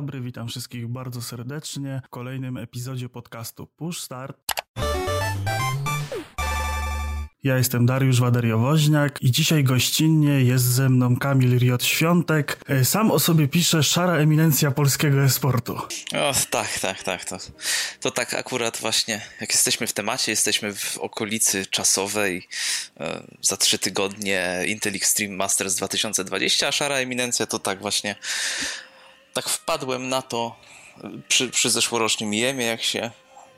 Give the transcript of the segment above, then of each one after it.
dobry, witam wszystkich bardzo serdecznie w kolejnym epizodzie podcastu Push Start. Ja jestem Dariusz Waderiowoźniak i dzisiaj gościnnie jest ze mną Kamil Riot Świątek. E, Sam o sobie pisze szara eminencja polskiego esportu. O, tak, tak, tak. To, to tak akurat właśnie, jak jesteśmy w temacie, jesteśmy w okolicy czasowej e, za trzy tygodnie Intel Extreme Masters 2020, a szara eminencja to tak właśnie, tak wpadłem na to przy, przy zeszłorocznym jemie, jak się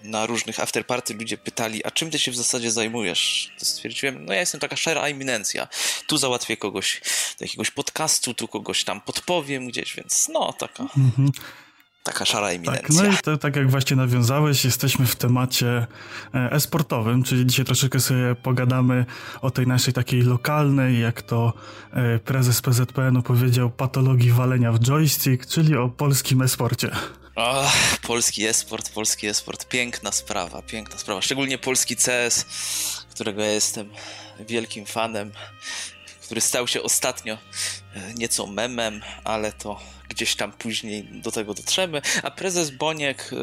na różnych afterparty ludzie pytali, a czym ty się w zasadzie zajmujesz? To stwierdziłem, no ja jestem taka szara eminencja. Tu załatwię kogoś do jakiegoś podcastu, tu kogoś tam podpowiem gdzieś, więc no, taka... Taka szara eminencja. Tak, no i to, tak jak właśnie nawiązałeś, jesteśmy w temacie e, e-sportowym, czyli dzisiaj troszeczkę sobie pogadamy o tej naszej takiej lokalnej, jak to e, prezes PZPN-u powiedział, patologii walenia w joystick, czyli o polskim e-sporcie. O, polski esport, polski esport, piękna sprawa, piękna sprawa. Szczególnie polski CS, którego ja jestem wielkim fanem, który stał się ostatnio e, nieco memem, ale to gdzieś tam później do tego dotrzemy. A prezes Boniek y,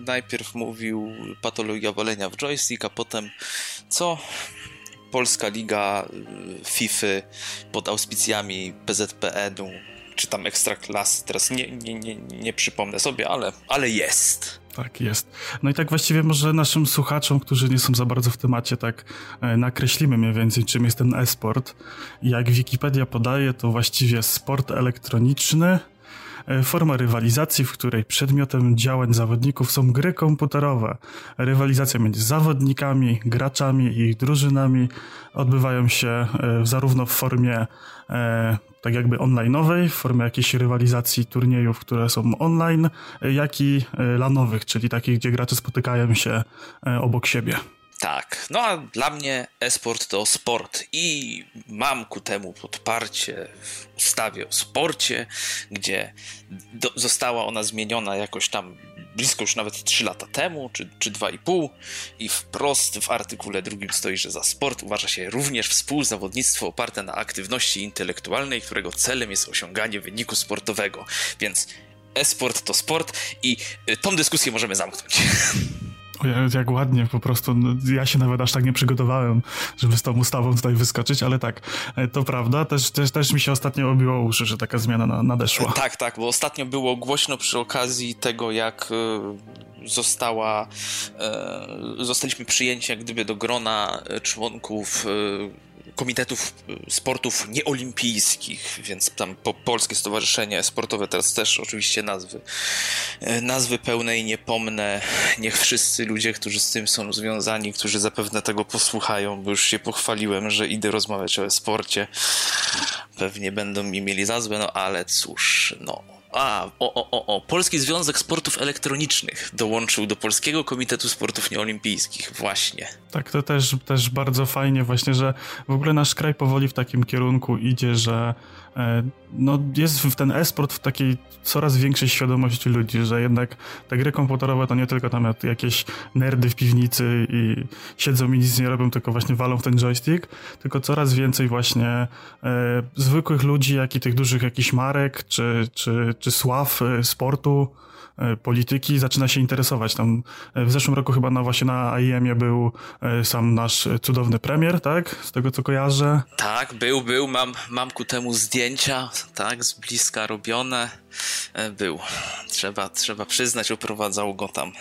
najpierw mówił patologia walenia w joystick, a potem co? Polska Liga y, FIFA pod auspicjami PZPN-u czy tam ekstraklasy, teraz nie, nie, nie, nie przypomnę sobie, ale, ale jest. Tak jest. No i tak właściwie może naszym słuchaczom, którzy nie są za bardzo w temacie, tak e, nakreślimy mniej więcej, czym jest ten e-sport. Jak Wikipedia podaje, to właściwie sport elektroniczny, forma rywalizacji, w której przedmiotem działań zawodników są gry komputerowe. Rywalizacja między zawodnikami, graczami i ich drużynami odbywają się e, zarówno w formie tak jakby online'owej, w formie jakiejś rywalizacji turniejów, które są online, jak i lanowych, czyli takich, gdzie gracze spotykają się obok siebie. Tak, no a dla mnie esport to sport i mam ku temu podparcie w ustawie o sporcie, gdzie do, została ona zmieniona jakoś tam blisko już nawet 3 lata temu, czy, czy 2,5 i wprost w artykule drugim stoi, że za sport uważa się również współzawodnictwo oparte na aktywności intelektualnej, którego celem jest osiąganie wyniku sportowego. Więc e-sport to sport i y, tą dyskusję możemy zamknąć. Jak ładnie po prostu. No, ja się nawet aż tak nie przygotowałem, żeby z tą ustawą tutaj wyskoczyć, ale tak, e, to prawda. Też, też, też mi się ostatnio obiło uszy, że taka zmiana nadeszła. Tak, tak, bo ostatnio było głośno przy okazji tego, jak e, została, e, zostaliśmy przyjęci jak gdyby do grona członków komitetów y, sportów nieolimpijskich, więc tam po, Polskie Stowarzyszenie Sportowe teraz też oczywiście nazwy, y, nazwy pełnej nie pomnę. Niech wszyscy ludzie, którzy z tym są związani, którzy zapewne tego posłuchają, bo już się pochwaliłem, że idę rozmawiać o sporcie, pewnie będą mi mieli za złe, no ale cóż, no a, o, o, o, Polski Związek Sportów Elektronicznych dołączył do Polskiego Komitetu Sportów Nieolimpijskich, właśnie. Tak, to też, też bardzo fajnie właśnie, że w ogóle nasz kraj powoli w takim kierunku idzie, że E, no, jest w ten e-sport w takiej coraz większej świadomości ludzi, że jednak te gry komputerowe to nie tylko tam jakieś nerdy w piwnicy i siedzą i nic nie robią, tylko właśnie walą w ten joystick, tylko coraz więcej właśnie e, zwykłych ludzi, jak i tych dużych jakichś marek, czy, czy, czy sław e, sportu, E, polityki zaczyna się interesować. Tam e, w zeszłym roku chyba na właśnie na IEM-ie był e, sam nasz cudowny premier, tak? Z tego co kojarzę. Tak, był, był. Mam, mam ku temu zdjęcia, tak, z bliska robione. Był. Trzeba, trzeba przyznać, oprowadzał go tam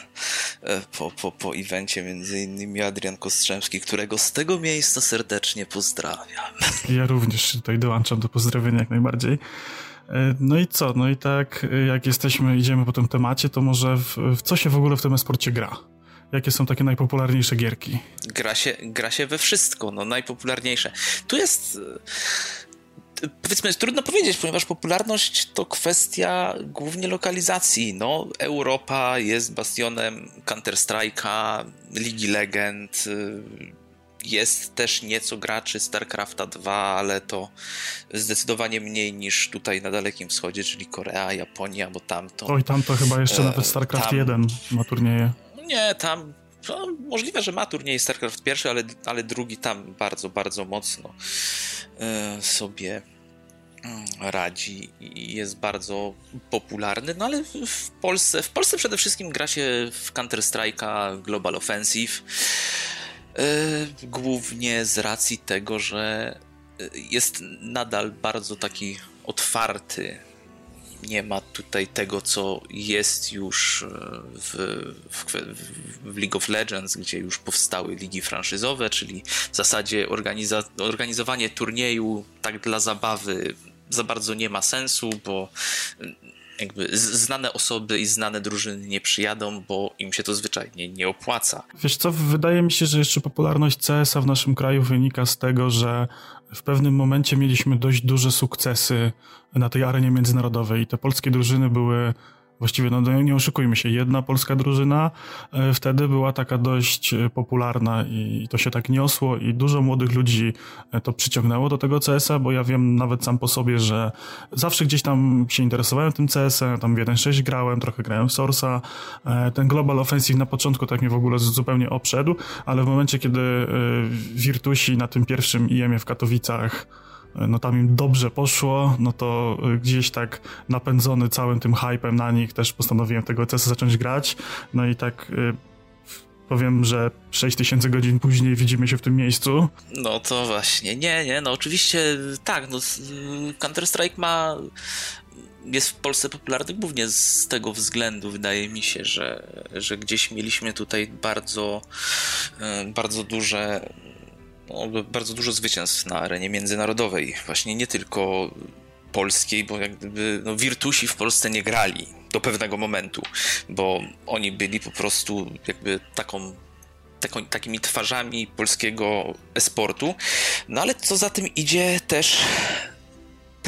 po, po, po evencie między innymi Adrian Kostrzemski, którego z tego miejsca serdecznie pozdrawiam. Ja również tutaj dołączam do pozdrowienia jak najbardziej. E, no i co? No i tak, e, jak jesteśmy, idziemy po tym temacie, to może w, w co się w ogóle w tym esporcie gra? Jakie są takie najpopularniejsze gierki? Gra się, gra się we wszystko, no najpopularniejsze. Tu jest e, powiedzmy, trudno powiedzieć, ponieważ popularność to kwestia głównie lokalizacji. No, Europa jest bastionem Counter-Strike'a, Ligi Legend, jest też nieco graczy StarCrafta 2, ale to zdecydowanie mniej niż tutaj na Dalekim Wschodzie, czyli Korea, Japonia, bo tamto. Oj, tam to chyba jeszcze e, nawet StarCraft tam, 1 ma turnieje. Nie, tam no, możliwe, że ma turniej StarCraft pierwszy, ale, ale drugi tam bardzo, bardzo mocno e, sobie mm, radzi i jest bardzo popularny, no ale w Polsce, w Polsce przede wszystkim gra się w Counter-Strike'a Global Offensive, głównie z racji tego, że jest nadal bardzo taki otwarty. Nie ma tutaj tego, co jest już e, w, w, w, League of Legends, gdzie już powstały ligi franszyzowe, czyli w zasadzie organiza, organizowanie turnieju tak dla zabawy za bardzo nie ma sensu, bo jakby znane osoby i znane drużyny nie przyjadą, bo im się to zwyczajnie nie opłaca. Wiesz co, wydaje mi się, że jeszcze popularność CS-a w naszym kraju wynika z tego, że w pewnym momencie mieliśmy dość duże sukcesy na tej arenie międzynarodowej i te polskie drużyny były Właściwie, no nie oszukujmy się, jedna polska drużyna e, wtedy była taka dość e, popularna i to się tak niosło i dużo młodych ludzi e, to przyciągnęło do tego CS-a, bo ja wiem nawet sam po sobie, że zawsze gdzieś tam się interesowałem tym CS-em, tam w 1.6 grałem, trochę grałem w Source'a. Ten Global Offensive na początku tak mnie w ogóle zupełnie obszedł, ale w momencie, kiedy Virtusi na tym pierwszym IEM-ie w Katowicach no tam im dobrze poszło, no to y, gdzieś tak napędzony całym tym hypem na nich też postanowiłem tego CS zacząć grać. No i tak y, powiem, że 6000 godzin później widzimy się w tym miejscu. No to właśnie, nie, nie, no oczywiście tak, no Counter-Strike ma jest w Polsce popularny głównie z tego względu, wydaje mi się, że, że gdzieś mieliśmy tutaj bardzo, y, bardzo duże bardzo dużo zwycięstw na arenie międzynarodowej, właśnie nie tylko polskiej, bo jak gdyby no, Virtusi w Polsce nie grali do pewnego momentu, bo oni byli po prostu jakby taką taką, takimi twarzami polskiego esportu. No ale co za tym idzie też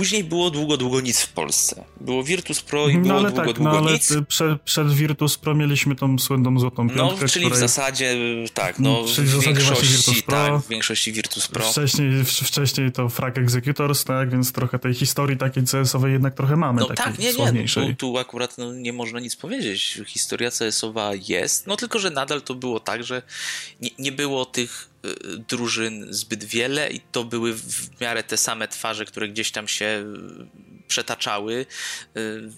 Później było długo, długo nic w Polsce. Było Virtus Pro i no było długo, tak, długo no, ale nic. Przed, przed Virtus Pro mieliśmy tą słynną złotą no, piątkę, No, czyli której... w zasadzie, tak, no, czyli w, w większości, Virtus Pro. Tak, w większości Virtus Pro. Wcześniej, wcześniej to Frag Executors, tak, więc trochę tej historii takiej CS-owej jednak trochę mamy, no tak, nie, nie, no, tu, tu akurat no, nie można nic powiedzieć. Historia CS-owa jest, no tylko, że nadal to było tak, że nie, nie było tych drużyn zbyt wiele i to były w miarę te same twarze, które gdzieś tam się y, przetaczały y,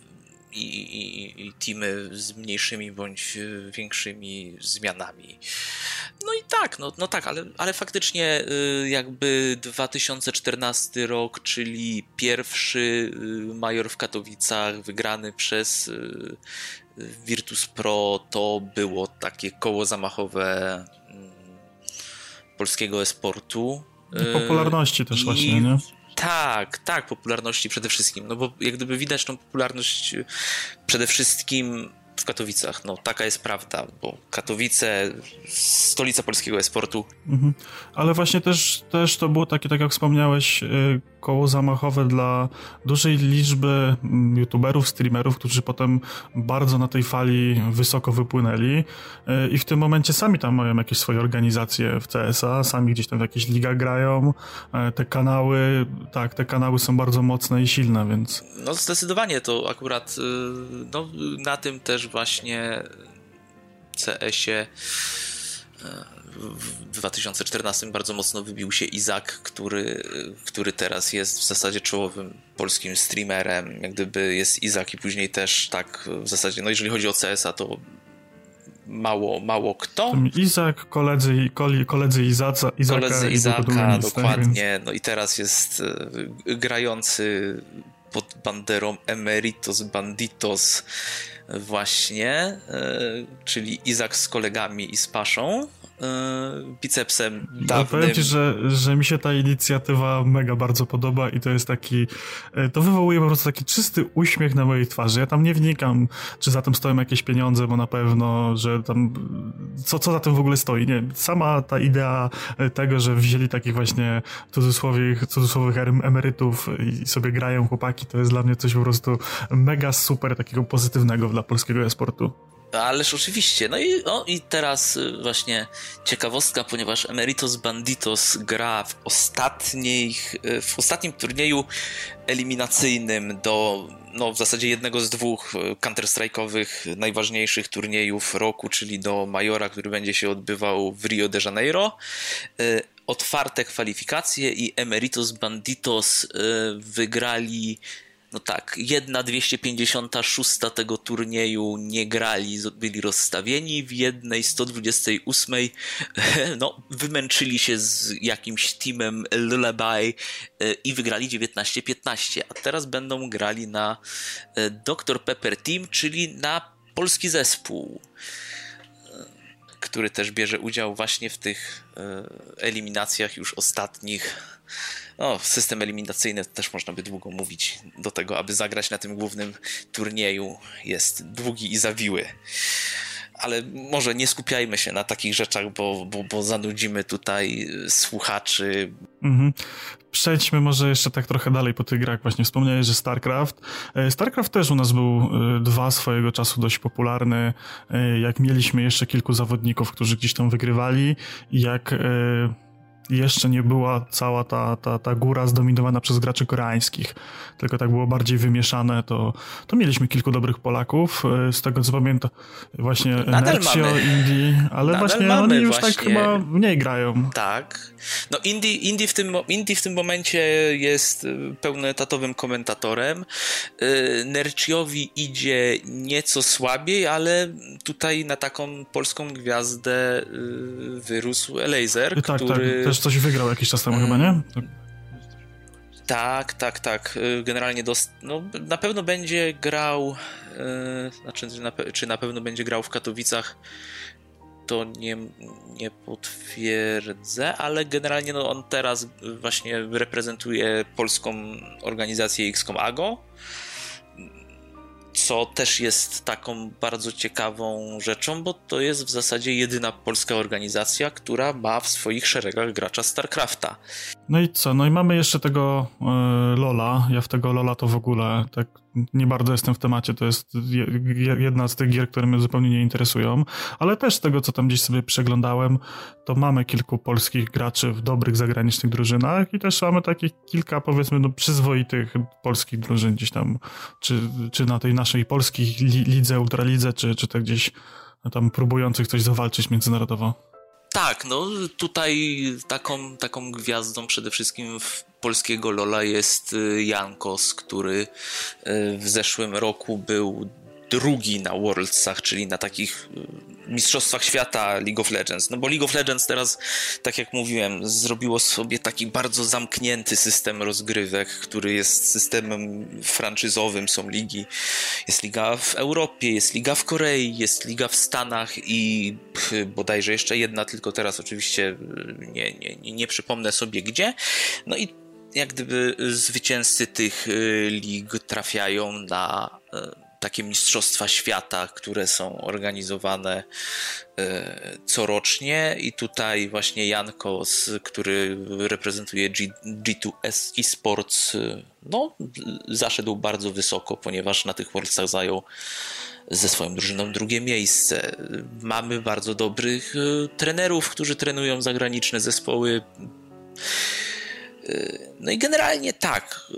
i, i, i teamy z mniejszymi bądź większymi zmianami. No i tak, no, no tak, ale, ale faktycznie jakby 2014 rok, czyli pierwszy major w Katowicach wygrany przez Virtus Pro, to było takie koło zamachowe polskiego esportu. popularności też I... właśnie, nie? Tak, tak, popularności przede wszystkim. No bo jak gdyby widać tą popularność przede wszystkim w Katowicach. No taka jest prawda, bo Katowice, stolica polskiego esportu. Mhm. Ale właśnie też, też to było takie, tak jak wspomniałeś, y, koło zamachowe dla dużej liczby mm, youtuberów, streamerów, którzy potem bardzo na tej fali wysoko wypłynęli y, i w tym momencie sami tam mają jakieś swoje organizacje w CSA, sami gdzieś tam w jakichś ligach grają. Y, te kanały, tak, te kanały są bardzo mocne i silne, więc... No zdecydowanie to akurat no, na tym też właśnie CS-ie w 2014 bardzo mocno wybił się Izak, który, który teraz jest w zasadzie czołowym polskim streamerem. Jak gdyby jest Izak i później też tak w zasadzie, no jeżeli chodzi o CS-a, to mało, mało kto. Izak, koledzy, koledzy Izaca, Izaka. Koledzy Izaka, dokładnie. Więc... No i teraz jest e, grający pod banderą Emeritos Banditos właśnie, e, czyli Izak z kolegami i z Paszą, bicepsem dawnym. Powiem ci, że, że mi się ta inicjatywa mega bardzo podoba i to jest taki, e, to wywołuje po prostu taki czysty uśmiech na mojej twarzy. Ja tam nie wnikam, czy za tym stoją jakieś pieniądze, bo na pewno, że tam, co, co za tym w ogóle stoi. Nie, sama ta idea tego, że wzięli takich właśnie cudzysłowych, cudzysłowych emerytów i sobie grają chłopaki, to jest dla mnie coś po prostu mega super, takiego pozytywnego dla polskiego esportu. Ależ oczywiście. No i, no i teraz y, właśnie ciekawostka, ponieważ Emeritus Banditos gra w, ostatnich, y, w ostatnim turnieju eliminacyjnym do no, w zasadzie jednego z dwóch y, counter-strike'owych najważniejszych turniejów roku, czyli do Majora, który będzie się odbywał w Rio de Janeiro. otwarte kwalifikacje i Emeritus Banditos wygrali no tak, jedna 256 tego turnieju nie grali, byli rozstawieni, w jednej 128 no, wymęczyli się z jakimś teamem Lullaby e, i wygrali 19-15, a teraz będą grali na e, Dr. Pepper Team, czyli na polski zespół który też bierze udział właśnie w tych eliminacjach już ostatnich no, system eliminacyjny też można by długo mówić. Do tego, aby zagrać na tym głównym turnieju, jest długi i zawiły. Ale może nie skupiajmy się na takich rzeczach, bo, bo, bo zanudzimy tutaj słuchaczy. Mhm. Przejdźmy może jeszcze tak trochę dalej po tych grach. Właśnie wspomniałeś, że StarCraft. E, StarCraft też u nas był e, dwa swojego czasu dość popularny. E, jak mieliśmy jeszcze kilku zawodników, którzy gdzieś tam wygrywali, jak jeszcze nie była cała ta, ta, ta góra zdominowana przez graczy koreańskich, tylko tak było bardziej wymieszane, to, to mieliśmy kilku dobrych Polaków, e, z tego co pamiętam właśnie Nercio, Indie, ale Nadal właśnie oni już tak właśnie... tak chyba mniej grają. Tak. No Indie, Indie, w tym, Indie w tym momencie jest e, pełnoetatowym komentatorem. E, Nerciowi idzie nieco słabiej, ale tutaj na taką polską gwiazdę wyrósł Laser, tak, który... Tak też coś wygrał jakiś czas temu chyba, nie? Tak, tak, tak. Y, generalnie dost... no, na pewno będzie grał, yy, znaczy, na czy na pewno będzie grał w Katowicach, to nie, nie potwierdzę, ale generalnie no, on teraz właśnie reprezentuje polską organizację XCOM AGO co też jest taką bardzo ciekawą rzeczą, bo to jest w zasadzie jedyna polska organizacja, która ma w swoich szeregach gracza StarCrafta. No i co? No i mamy jeszcze tego e, Lola. Ja w tego Lola to w ogóle tak nie bardzo jestem w temacie, to jest jedna z tych gier, które mnie zupełnie nie interesują, ale też z tego, co tam gdzieś sobie przeglądałem, to mamy kilku polskich graczy w dobrych zagranicznych drużynach i też mamy takich kilka, powiedzmy, no, przyzwoitych polskich drużyn gdzieś tam, czy, czy na tej naszej polskiej lidze, ultralidze, czy, czy tak gdzieś tam próbujących coś zawalczyć międzynarodowo. Tak, no tutaj taką, taką gwiazdą przede wszystkim w polskiego Lola jest y, Jankos, który y, w zeszłym roku był drugi na Worldsach, czyli na takich y, mistrzostwach świata League of Legends. No bo League of Legends teraz, tak jak mówiłem, zrobiło sobie taki bardzo zamknięty system rozgrywek, który jest systemem franczyzowym, są ligi. Jest liga w Europie, jest liga w Korei, jest liga w Stanach i bodajże jeszcze jedna, tylko teraz oczywiście nie, nie, nie przypomnę sobie gdzie. No i jak gdyby zwycięzcy tych lig trafiają na takie mistrzostwa świata, które są organizowane corocznie i tutaj właśnie Janko, który reprezentuje G, G2S eSports, no, zaszedł bardzo wysoko, ponieważ na tych Worldsach zajął ze swoją drużyną drugie miejsce. Mamy bardzo dobrych trenerów, którzy trenują zagraniczne zespoły. No i generalnie tak.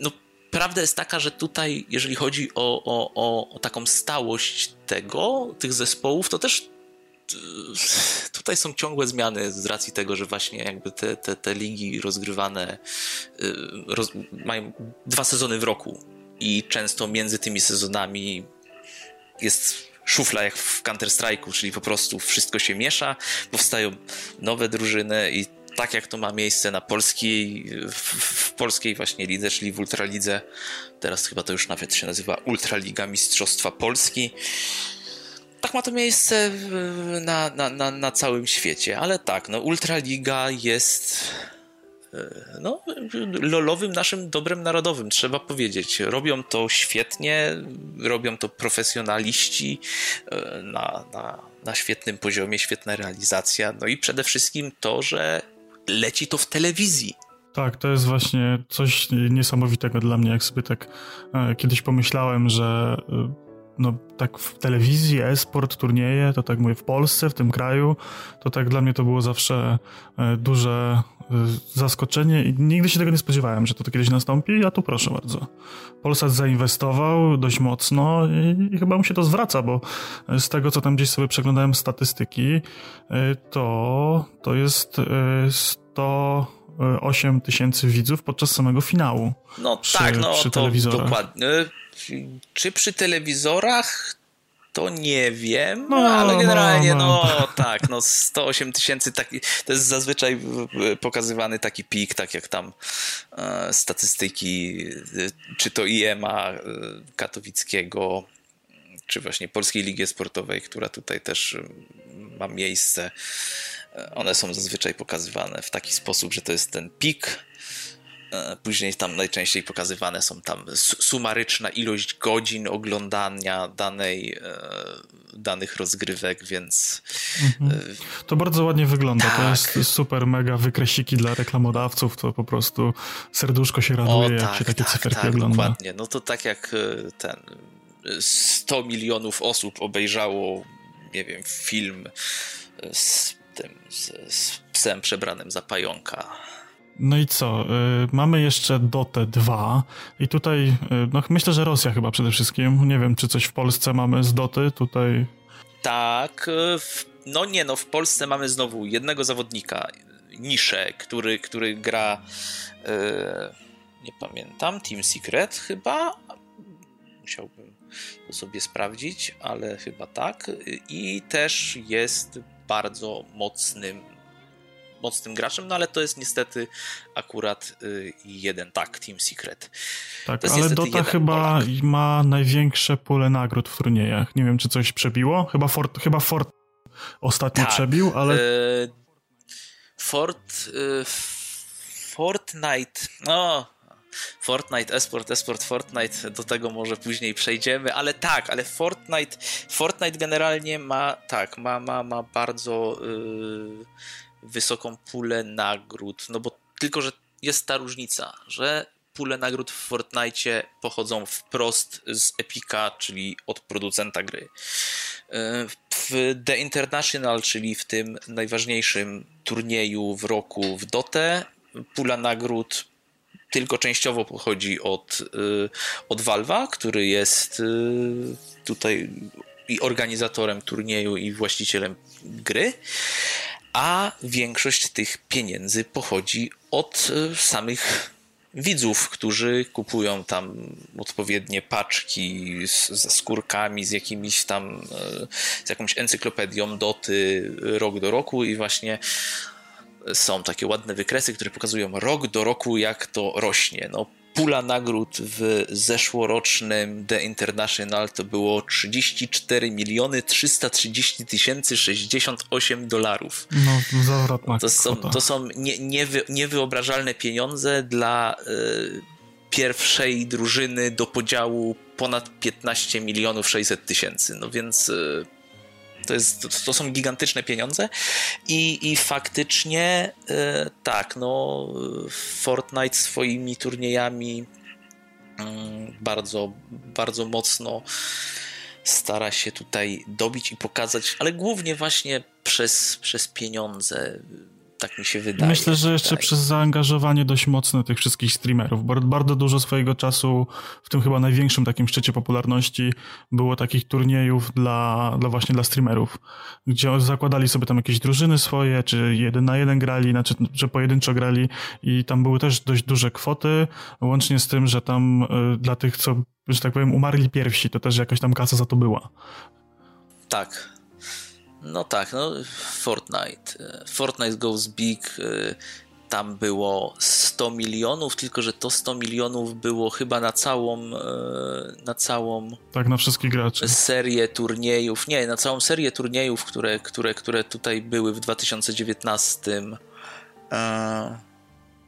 No, prawda jest taka, że tutaj, jeżeli chodzi o, o, o, o taką stałość tego, tych zespołów, to też e, tutaj są ciągłe zmiany z racji tego, że właśnie jakby te, te, te ligi rozgrywane e, roz, mają dwa sezony w roku i często między tymi sezonami jest szufla jak w Counter-Strike'u, czyli po prostu wszystko się miesza, powstają nowe drużyny i tak jak to ma miejsce na polskiej, w, w, polskiej właśnie lidze, czyli w Ultralidze. Teraz chyba to już nawet się nazywa Ultraliga Mistrzostwa Polski. Tak ma to miejsce na, na, na, na całym świecie, ale tak, no Ultraliga jest e, no, lolowym naszym dobrem narodowym, trzeba powiedzieć. Robią to świetnie, robią to profesjonaliści e, na, na, na świetnym poziomie, świetna realizacja. No i przede wszystkim to, że leci to w telewizji. Tak, to jest właśnie coś niesamowitego dla mnie, jak sobie tak e, kiedyś pomyślałem, że e, no tak w telewizji, e-sport, turnieje, to tak mówię w Polsce, w tym kraju, to tak dla mnie to było zawsze e, duże e, zaskoczenie i nigdy się tego nie spodziewałem, że to, kiedyś nastąpi, a tu proszę bardzo. Polsat zainwestował dość mocno i, i chyba mu się to zwraca, bo z tego, co tam gdzieś sobie przeglądałem statystyki, e, to, to jest 108 tysięcy widzów podczas samego finału. No przy, tak, no przy to dokładnie czy przy telewizorach to nie wiem, no, ale no, generalnie no, no, no tak, no 108 tysięcy, to jest zazwyczaj pokazywany taki pik, tak jak tam e, statystyki, e, czy to IEMA e, katowickiego, czy właśnie Polskiej Ligi Sportowej, która tutaj też ma miejsce. One są zazwyczaj pokazywane w taki sposób, że to jest ten pik E, później tam najczęściej pokazywane są tam sumaryczna ilość godzin oglądania danej, e, danych rozgrywek, więc. Mhm. E, to bardzo ładnie wygląda. Tak. To jest super, mega wykresiki dla reklamodawców. To po prostu serduszko się raduje, o, jak tak, się takie tak, cyferki tak, ogląda. Dokładnie. No to tak jak ten 100 milionów osób obejrzało, nie wiem, film z tym, z, z psem przebranym za pająka no i co? Y, mamy jeszcze Dotę 2 i tutaj, y, no myślę, że Rosja chyba przede wszystkim. Nie wiem, czy coś w Polsce mamy z Doty tutaj. Tak, y, no nie no, w Polsce mamy znowu jednego zawodnika, Niszę, który, który gra, nie pamiętam, Team Secret chyba. Musiałbym to sobie sprawdzić, ale chyba tak. I też jest bardzo mocnym mocnym graczem, no ale to jest niestety akurat y, jeden, tak, Team Secret. Tak, ale Dota chyba Polak. ma największe pole nagród w turniejach. Nie wiem, czy coś przebiło. Chyba Fort, chyba Fort ostatnio tak, przebił, ale... Y, Fort... Y, Fortnite... No, Fortnite, esport, esport, Fortnite, do tego może później przejdziemy, ale tak, ale Fortnite, Fortnite generalnie ma, tak, ma, ma, ma bardzo yy, wysoką pulę nagród, no bo tylko, że jest ta różnica, że pule nagród w Fortnite pochodzą wprost z Epica, czyli od producenta gry. E, w The International, czyli w tym najważniejszym turnieju w roku w Dotę, pula nagród tylko częściowo pochodzi od, e, od Valve'a, który jest e, tutaj i organizatorem turnieju i właścicielem gry a większość tych pieniędzy pochodzi od e, samych widzów, którzy kupują tam odpowiednie paczki z, ze skórkami, z jakimiś tam, z jakąś encyklopedią doty rok do roku i właśnie są takie ładne wykresy, które pokazują rok do roku, jak to rośnie. No, pula nagród w zeszłorocznym The International to było 34 miliony 330 tysięcy 68 dolarów. No, zawrotna to są, to są nie, niewy, niewyobrażalne pieniądze dla y, pierwszej drużyny do podziału ponad 15 milionów 600 tysięcy. No więc y, to, jest, to, są gigantyczne pieniądze. I, i faktycznie e, tak, no Fortnite swoimi turniejami mm, bardzo, bardzo mocno stara się tutaj dobić i pokazać, ale głównie właśnie przez, przez pieniądze tak mi się wydaje. Myślę, że jeszcze przez zaangażowanie dość mocne tych wszystkich streamerów. Bardzo dużo swojego czasu, w tym chyba największym takim szczycie popularności, było takich turniejów dla, dla właśnie dla streamerów, gdzie zakładali sobie tam jakieś drużyny swoje, czy jeden na jeden grali, znaczy, że pojedynczo grali i tam były też dość duże kwoty, łącznie z tym, że tam y, dla tych, co, że tak powiem, umarli pierwsi, to też jakaś tam kasa za to była. Tak, no tak, no Fortnite. E, Fortnite Goes Big. E, tam było 100 milionów, tylko że to 100 milionów było chyba na całą e, na całą tak, na wszystkich graczy. serię turniejów. Nie, na całą serię turniejów, które, które, które tutaj były w 2019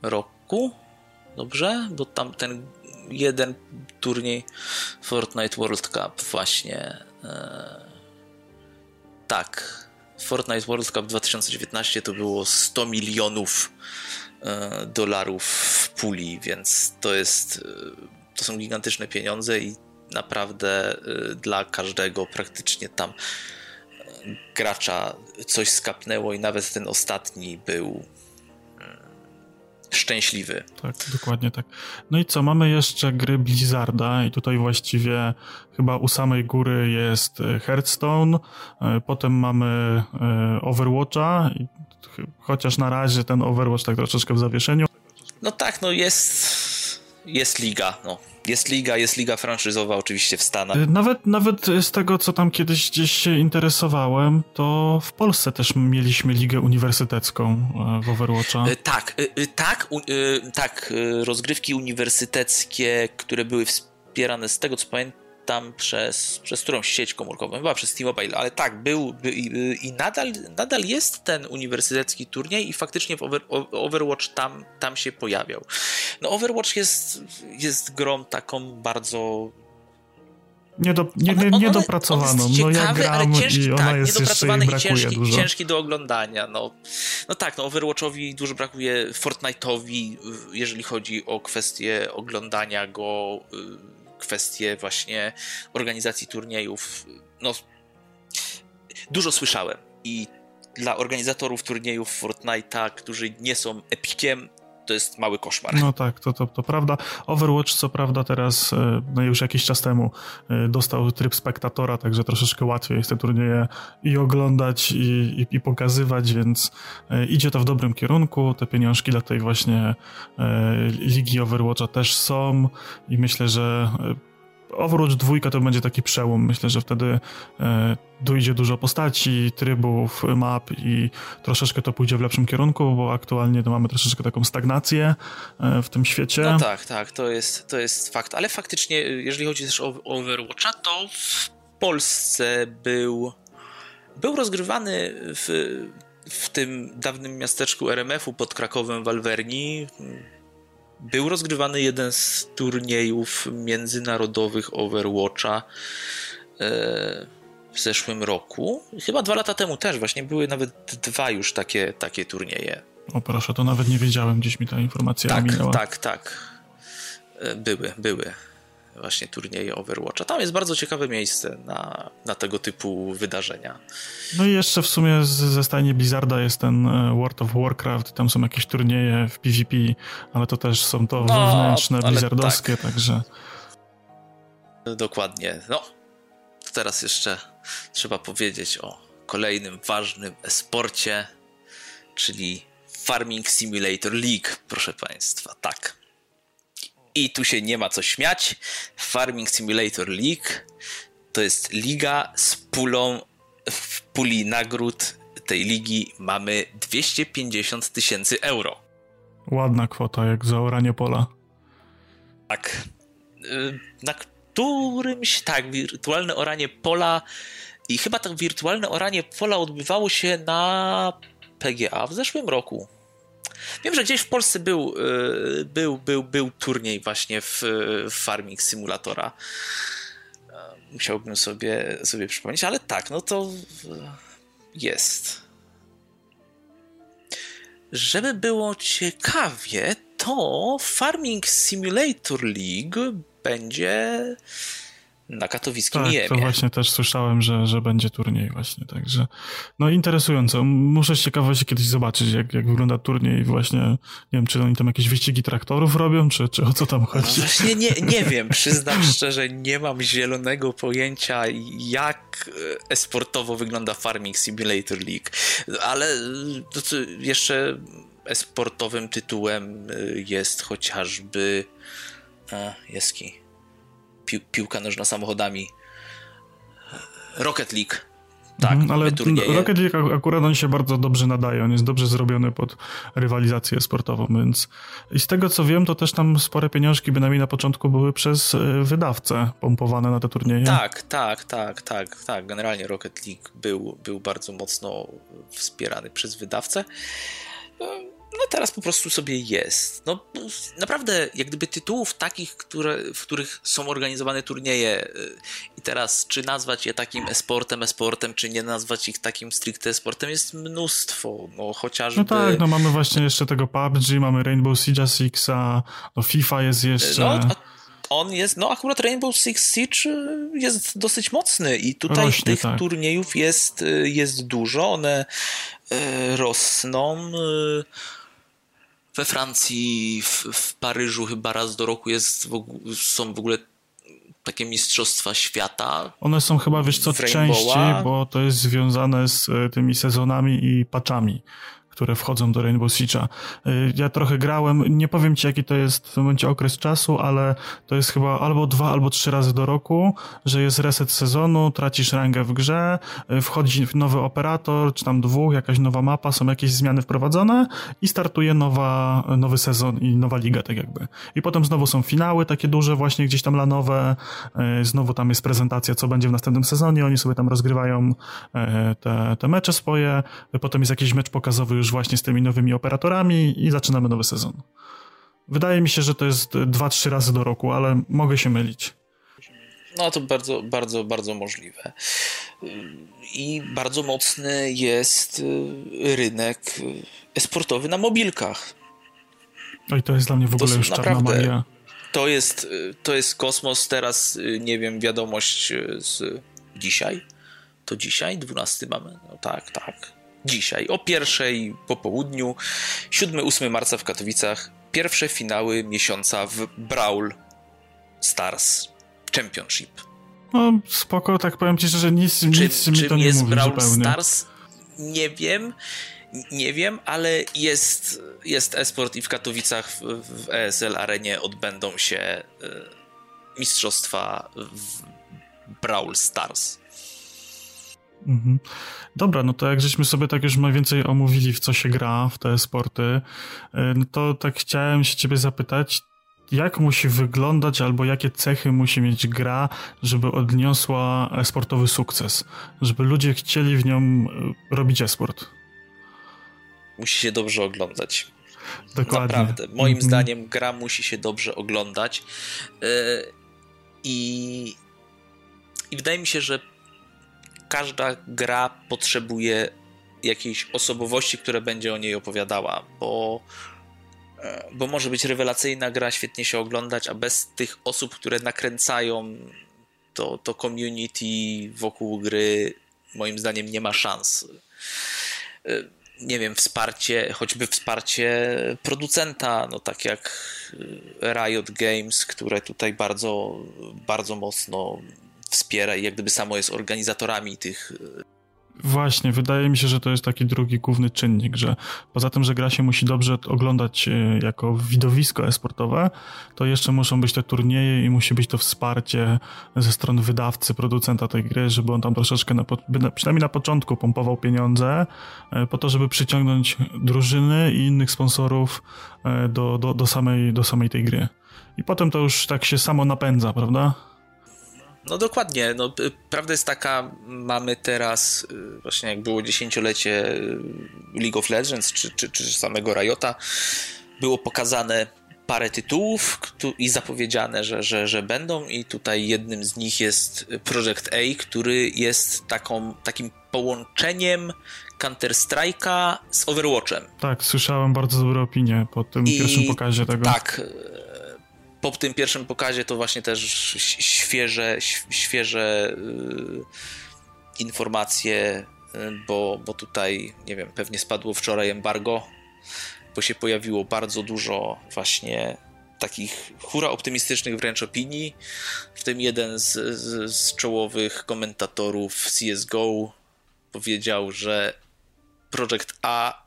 roku. Dobrze? Bo tam ten jeden turniej Fortnite World Cup właśnie tak. Fortnite World Cup 2019 to było 100 milionów e, dolarów w puli, więc to jest. E, to są gigantyczne pieniądze i naprawdę dla każdego praktycznie tam gracza coś skapnęło i nawet ten ostatni był szczęśliwy. Tak, dokładnie tak. No i co, mamy jeszcze gry Blizzarda i tutaj właściwie chyba u samej góry jest e, Hearthstone, e, potem mamy e, Overwatcha, chociaż na razie ten Overwatch tak troszeczkę w zawieszeniu. No tak, no jest, jest liga, no jest liga, jest liga franczyzowa oczywiście w Stanach. Y, nawet, nawet z tego, co tam kiedyś gdzieś się interesowałem, to w Polsce też mieliśmy ligę uniwersytecką e, w Overwatcha. Y, tak, y, tak, tak, rozgrywki uniwersyteckie, które były wspierane z tego, co pamiętam, tam przez, przez którąś sieć komórkową, chyba przez T-Mobile, ale tak, był, i, i, nadal, nadal jest ten uniwersytecki turniej i faktycznie Over, Overwatch tam, tam się pojawiał. No Overwatch jest, jest grą taką bardzo nie, nie, niedopracowaną. no ja gram ciężki, i ona tak, jest jeszcze jej brakuje ciężki, dużo. ciężki do oglądania. No, no tak, no Overwatchowi dużo brakuje, Fortnite'owi, jeżeli chodzi o kwestię oglądania go kwestie właśnie organizacji turniejów, no dużo słyszałem i dla organizatorów turniejów Fortnite'a, którzy nie są epikiem, to jest mały koszmar. No tak, to, to, to prawda. Overwatch co prawda teraz, e, no już jakiś czas temu e, dostał tryb spektatora, także troszeczkę łatwiej jest te turnieje i oglądać i, i, i pokazywać, więc e, idzie to w dobrym kierunku. Te pieniążki dla tej właśnie ligi Overwatcha też są i myślę, że Overwatch 2 to będzie taki przełom. Myślę, że wtedy e, dojdzie dużo postaci, trybów, map i troszeczkę to pójdzie w lepszym kierunku, bo aktualnie to mamy troszeczkę taką stagnację e, w tym świecie. No tak, tak, to jest, to jest fakt. Ale faktycznie, jeżeli chodzi też o Overwatcha, to w Polsce był, był rozgrywany w, w tym dawnym miasteczku RMF-u pod Krakowem w Alverni był rozgrywany jeden z turniejów międzynarodowych Overwatcha e, w zeszłym roku. Chyba dwa lata temu też właśnie były nawet dwa już takie, takie turnieje. O proszę, to nawet nie wiedziałem, gdzieś mi ta informacja tak, minęła. Tak, tak, e, były, były właśnie turnieje Overwatcha. Tam jest bardzo ciekawe miejsce na, na tego typu wydarzenia. No i jeszcze w sumie z, ze stajni Blizzarda jest ten e, World of Warcraft, tam są jakieś turnieje w PvP, ale to też są to no, wewnętrzne, blizzardowskie, tak. także... Dokładnie. No, teraz jeszcze trzeba powiedzieć o kolejnym ważnym esporcie, czyli Farming Simulator League, proszę Państwa. Tak. I tu się nie ma co śmiać. Farming Simulator League to jest liga z pulą, w puli nagród tej ligi mamy 250 tysięcy euro. Ładna kwota, jak za oranie pola. Tak. Y, na którymś, tak, wirtualne oranie pola i chyba to wirtualne oranie pola odbywało się na PGA w zeszłym roku. Wiem, że gdzieś w Polsce był, y, był, był, był turniej właśnie w, w Farming Simulatora. Musiałbym sobie, sobie przypomnieć, ale tak, no to jest. Żeby było ciekawie, to Farming Simulator League będzie na katowickim tak, Jemie. to właśnie też słyszałem, że, że będzie turniej właśnie, także no interesująco. Muszę z ciekawości kiedyś zobaczyć, jak, jak wygląda turniej właśnie, nie wiem, czy oni tam jakieś wyścigi traktorów robią, czy, czy o co tam chodzi? No właśnie nie, nie wiem, przyznam szczerze, nie mam zielonego pojęcia, jak esportowo wygląda Farming Simulator League, ale jeszcze esportowym tytułem jest chociażby a, Jeski pi piłka nożna samochodami. Rocket League. Tak, mhm, ale Rocket League akurat on się bardzo dobrze nadaje, on jest dobrze zrobiony pod rywalizację sportową, więc i z tego co wiem, to też tam spore pieniążki bynajmniej na początku były przez e, wydawcę pompowane na te turnieje. Tak, tak, tak, tak, tak. Generalnie Rocket League był, był bardzo mocno wspierany przez wydawcę no teraz po prostu sobie jest. No naprawdę, jak gdyby tytułów takich, które, w których są organizowane turnieje y, i teraz czy nazwać je takim esportem, esportem, czy nie nazwać ich takim stricte esportem jest mnóstwo, no chociażby... No tak, no mamy właśnie jeszcze tego PUBG, mamy Rainbow Siege Sixa, no FIFA jest jeszcze... No, a on jest, no akurat Rainbow Six Siege y, jest dosyć mocny i tutaj Rośnie, tych tak. turniejów jest, y, jest dużo, one rosną. We Francji, w, w Paryżu chyba raz do roku jest, są w ogóle takie mistrzostwa świata. One są chyba, wiesz co, częściej, bo to jest związane z tymi sezonami i patchami które wchodzą do Rainbow Siege'a. Y, ja trochę grałem, nie powiem ci jaki to jest w tym momencie okres czasu, ale to jest chyba albo dwa, albo trzy razy do roku, że jest reset sezonu, tracisz rangę w grze, y, wchodzi nowy operator, czy tam dwóch, jakaś nowa mapa, są jakieś zmiany wprowadzone i startuje nowa, nowy sezon i nowa liga tak jakby. I potem znowu są finały takie duże właśnie gdzieś tam lanowe, y, znowu tam jest prezentacja, co będzie w następnym sezonie, oni sobie tam rozgrywają te, te mecze swoje, potem jest jakiś mecz pokazowy już już właśnie z tymi nowymi operatorami i zaczynamy nowy sezon. Wydaje mi się, że to jest 2-3 razy do roku, ale mogę się mylić. No to bardzo, bardzo, bardzo możliwe. I bardzo mocny jest y, rynek esportowy na mobilkach. No i to jest dla mnie w ogóle już czarna magia. To jest, y, to jest kosmos. Teraz, y, nie wiem, wiadomość z dzisiaj. To dzisiaj, 12 mamy. No tak, tak dzisiaj o pierwszej po południu, 7-8 marca w Katowicach, pierwsze finały miesiąca w Brawl Stars Championship. No spoko, tak powiem ci że nic, czy, nic mi to nie jest mówi Brawl zupełnie. Stars? Nie wiem, nie wiem, ale jest, jest esport i w Katowicach w, w ESL Arenie odbędą się y, mistrzostwa w Brawl Stars. Mhm. Dobra, no to jak żeśmy sobie tak już mniej więcej omówili, w co się gra w te sporty, y, no to tak chciałem się ciebie zapytać, jak musi wyglądać albo jakie cechy musi mieć gra, żeby odniosła sportowy sukces, żeby ludzie chcieli w nią y, robić esport? Musi się dobrze oglądać. Dokładnie. Naprawdę. Moim mm -hmm. zdaniem gra musi się dobrze oglądać. Yy, I, I wydaje mi się, że każda gra potrzebuje jakiejś osobowości, która będzie o niej opowiadała, bo, e, bo może być rewelacyjna gra, świetnie się oglądać, a bez tych osób, które nakręcają to, to community wokół gry, moim zdaniem nie ma szans. E, nie wiem, wsparcie, choćby wsparcie producenta, no tak jak Riot Games, które tutaj bardzo, bardzo mocno wspiera i jak gdyby samo jest organizatorami tych Właśnie, wydaje mi się, że to jest taki drugi główny czynnik, że poza tym, że gra się musi dobrze oglądać e, jako widowisko esportowe, to jeszcze muszą być te turnieje i musi być to wsparcie ze strony wydawcy, producenta tej gry, żeby on tam troszeczkę, na, przynajmniej na początku pompował pieniądze e, po to, żeby przyciągnąć drużyny i innych sponsorów e, do, do, do, samej, do samej tej gry. I potem to już tak się samo napędza, prawda? No dokładnie. No, prawda jest taka, mamy teraz, y, właśnie jak było dziesięciolecie y, League of Legends czy, czy, czy samego Riota, było pokazane parę tytułów i zapowiedziane, że, że, że będą i tutaj jednym z nich jest Project A, który jest taką, takim połączeniem Counter-Strike'a z Overwatchem. Tak, słyszałem bardzo dobre opinie po tym I pierwszym pokazie tego. Tak, po tym pierwszym pokazie to właśnie też świeże, świeże yy, informacje, yy, bo, bo tutaj, nie wiem, pewnie spadło wczoraj embargo, bo się pojawiło bardzo dużo właśnie takich hura optymistycznych wręcz opinii, w tym jeden z, z, z czołowych komentatorów CSGO powiedział, że Project A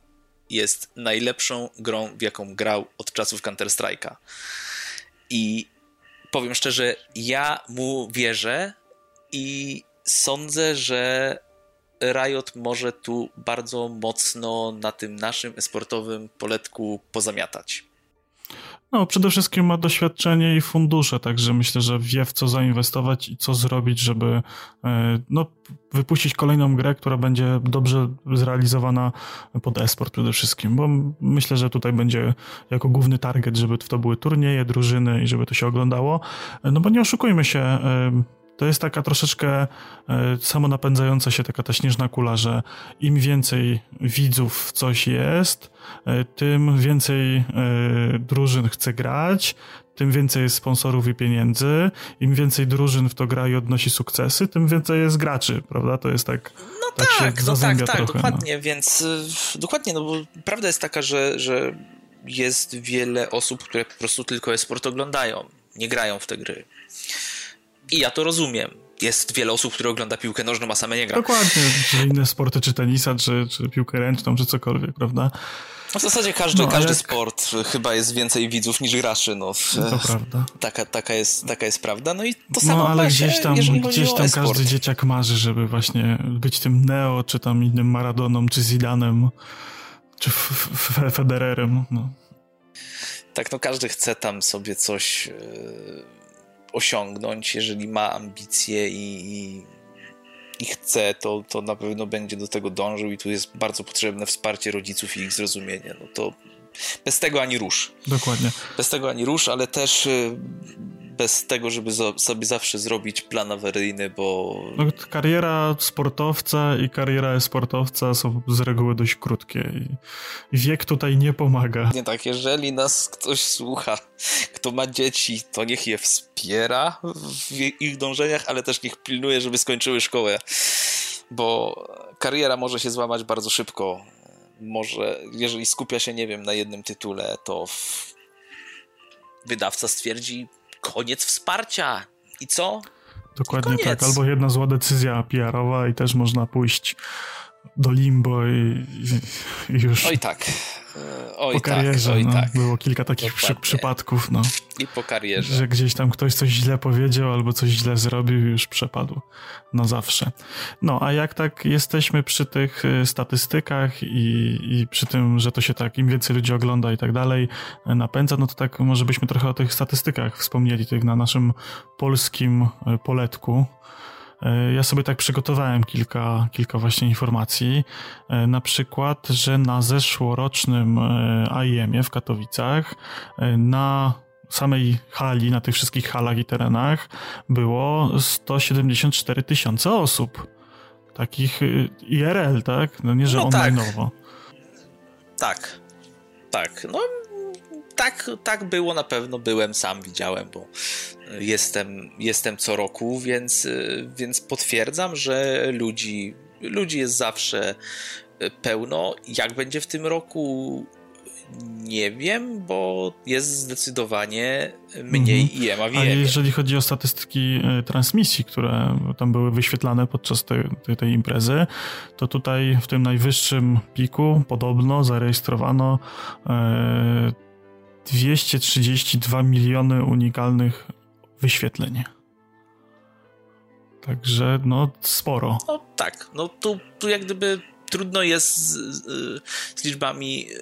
jest najlepszą grą, w jaką grał od czasów Counter-Strike'a. I powiem szczerze, ja mu wierzę i sądzę, że Riot może tu bardzo mocno na tym naszym esportowym poletku pozamiatać. No, przede wszystkim ma doświadczenie i fundusze, także myślę, że wie w co zainwestować i co zrobić, żeby e, no, wypuścić kolejną grę, która będzie dobrze zrealizowana pod esport przede wszystkim, bo myślę, że tutaj będzie jako główny target, żeby to były turnieje, drużyny i żeby to się oglądało. No bo nie oszukujmy się, e, to jest taka troszeczkę e, samonapędzająca się taka ta śnieżna kula, że im więcej widzów w coś jest, e, tym więcej e, drużyn chce grać, tym więcej jest sponsorów i pieniędzy, im więcej drużyn w to gra i odnosi sukcesy, tym więcej jest graczy, prawda? To jest tak. No tak, tak no tak, tak, trochę, dokładnie, no. więc dokładnie, no bo prawda jest taka, że, że jest wiele osób, które po prostu tylko e-sport oglądają, nie grają w te gry. I ja to rozumiem. Jest wiele osób, które ogląda piłkę nożną, a same nie gra. Dokładnie, czy inne sporty, czy tenisa, czy, czy piłkę ręczną, czy cokolwiek, prawda? No w zasadzie każdy, no, każdy jak... sport chyba jest więcej widzów niż graczy. No. To prawda. Taka, taka, jest, taka jest prawda. No i to samo No ale gdzieś tam, gdzieś tam każdy dzieciak marzy, żeby właśnie być tym Neo, czy tam innym Maradoną, czy Zidanem, czy Federerem. No. Tak, no każdy chce tam sobie coś yy, osiągnąć, jeżeli ma ambicje i, i, i, chce, to, to na pewno będzie do tego dążył i tu jest bardzo potrzebne wsparcie rodziców i ich zrozumienie. No to bez tego ani rusz. Dokładnie. Bez tego ani rusz, ale też yy, bez tego, żeby sobie zawsze zrobić plan awaryjny, bo... No, kariera sportowca i kariera sportowca są z reguły dość krótkie i wiek tutaj nie pomaga. Nie tak, jeżeli nas ktoś słucha, kto ma dzieci, to niech je wspiera w ich dążeniach, ale też niech pilnuje, żeby skończyły szkołę, bo kariera może się złamać bardzo szybko. Może, jeżeli skupia się, nie wiem, na jednym tytule, to wydawca stwierdzi, koniec wsparcia. I co? Dokładnie I tak. Albo jedna zła decyzja PR-owa i też można pójść do limbo i, i już. Oj tak. Oj po tak, karierze, oj no, tak. Było kilka takich przy, przypadków, no. I po karierze. Że gdzieś tam ktoś coś źle powiedział albo coś źle zrobił i już przepadł na zawsze. No, a jak tak jesteśmy przy tych y, statystykach i, i przy tym, że to się tak, im więcej ludzi ogląda i tak dalej, y, napędza, no to tak może byśmy trochę o tych statystykach wspomnieli, tych na naszym polskim poletku, E, ja sobie tak przygotowałem kilka, kilka właśnie informacji. E, na przykład, że na zeszłorocznym e, AIM-ie w Katowicach na samej hali, na tych wszystkich halach i terenach było 174 tysiące osób. Takich IRL, tak? No nie, że no tak. online'owo. Tak. Tak. No tak, tak było na pewno, byłem, sam widziałem, bo jestem, jestem co roku, więc, więc potwierdzam, że ludzi, ludzi jest zawsze pełno. Jak będzie w tym roku, nie wiem, bo jest zdecydowanie mniej mhm. IEM, a wiem. jeżeli chodzi o statystyki e, transmisji, które tam były wyświetlane podczas tej, tej, tej imprezy, to tutaj w tym najwyższym piku podobno zarejestrowano e, 232 miliony unikalnych wyświetleń. Także no sporo. No tak, no tu, tu jak gdyby trudno jest z, z, liczbami e,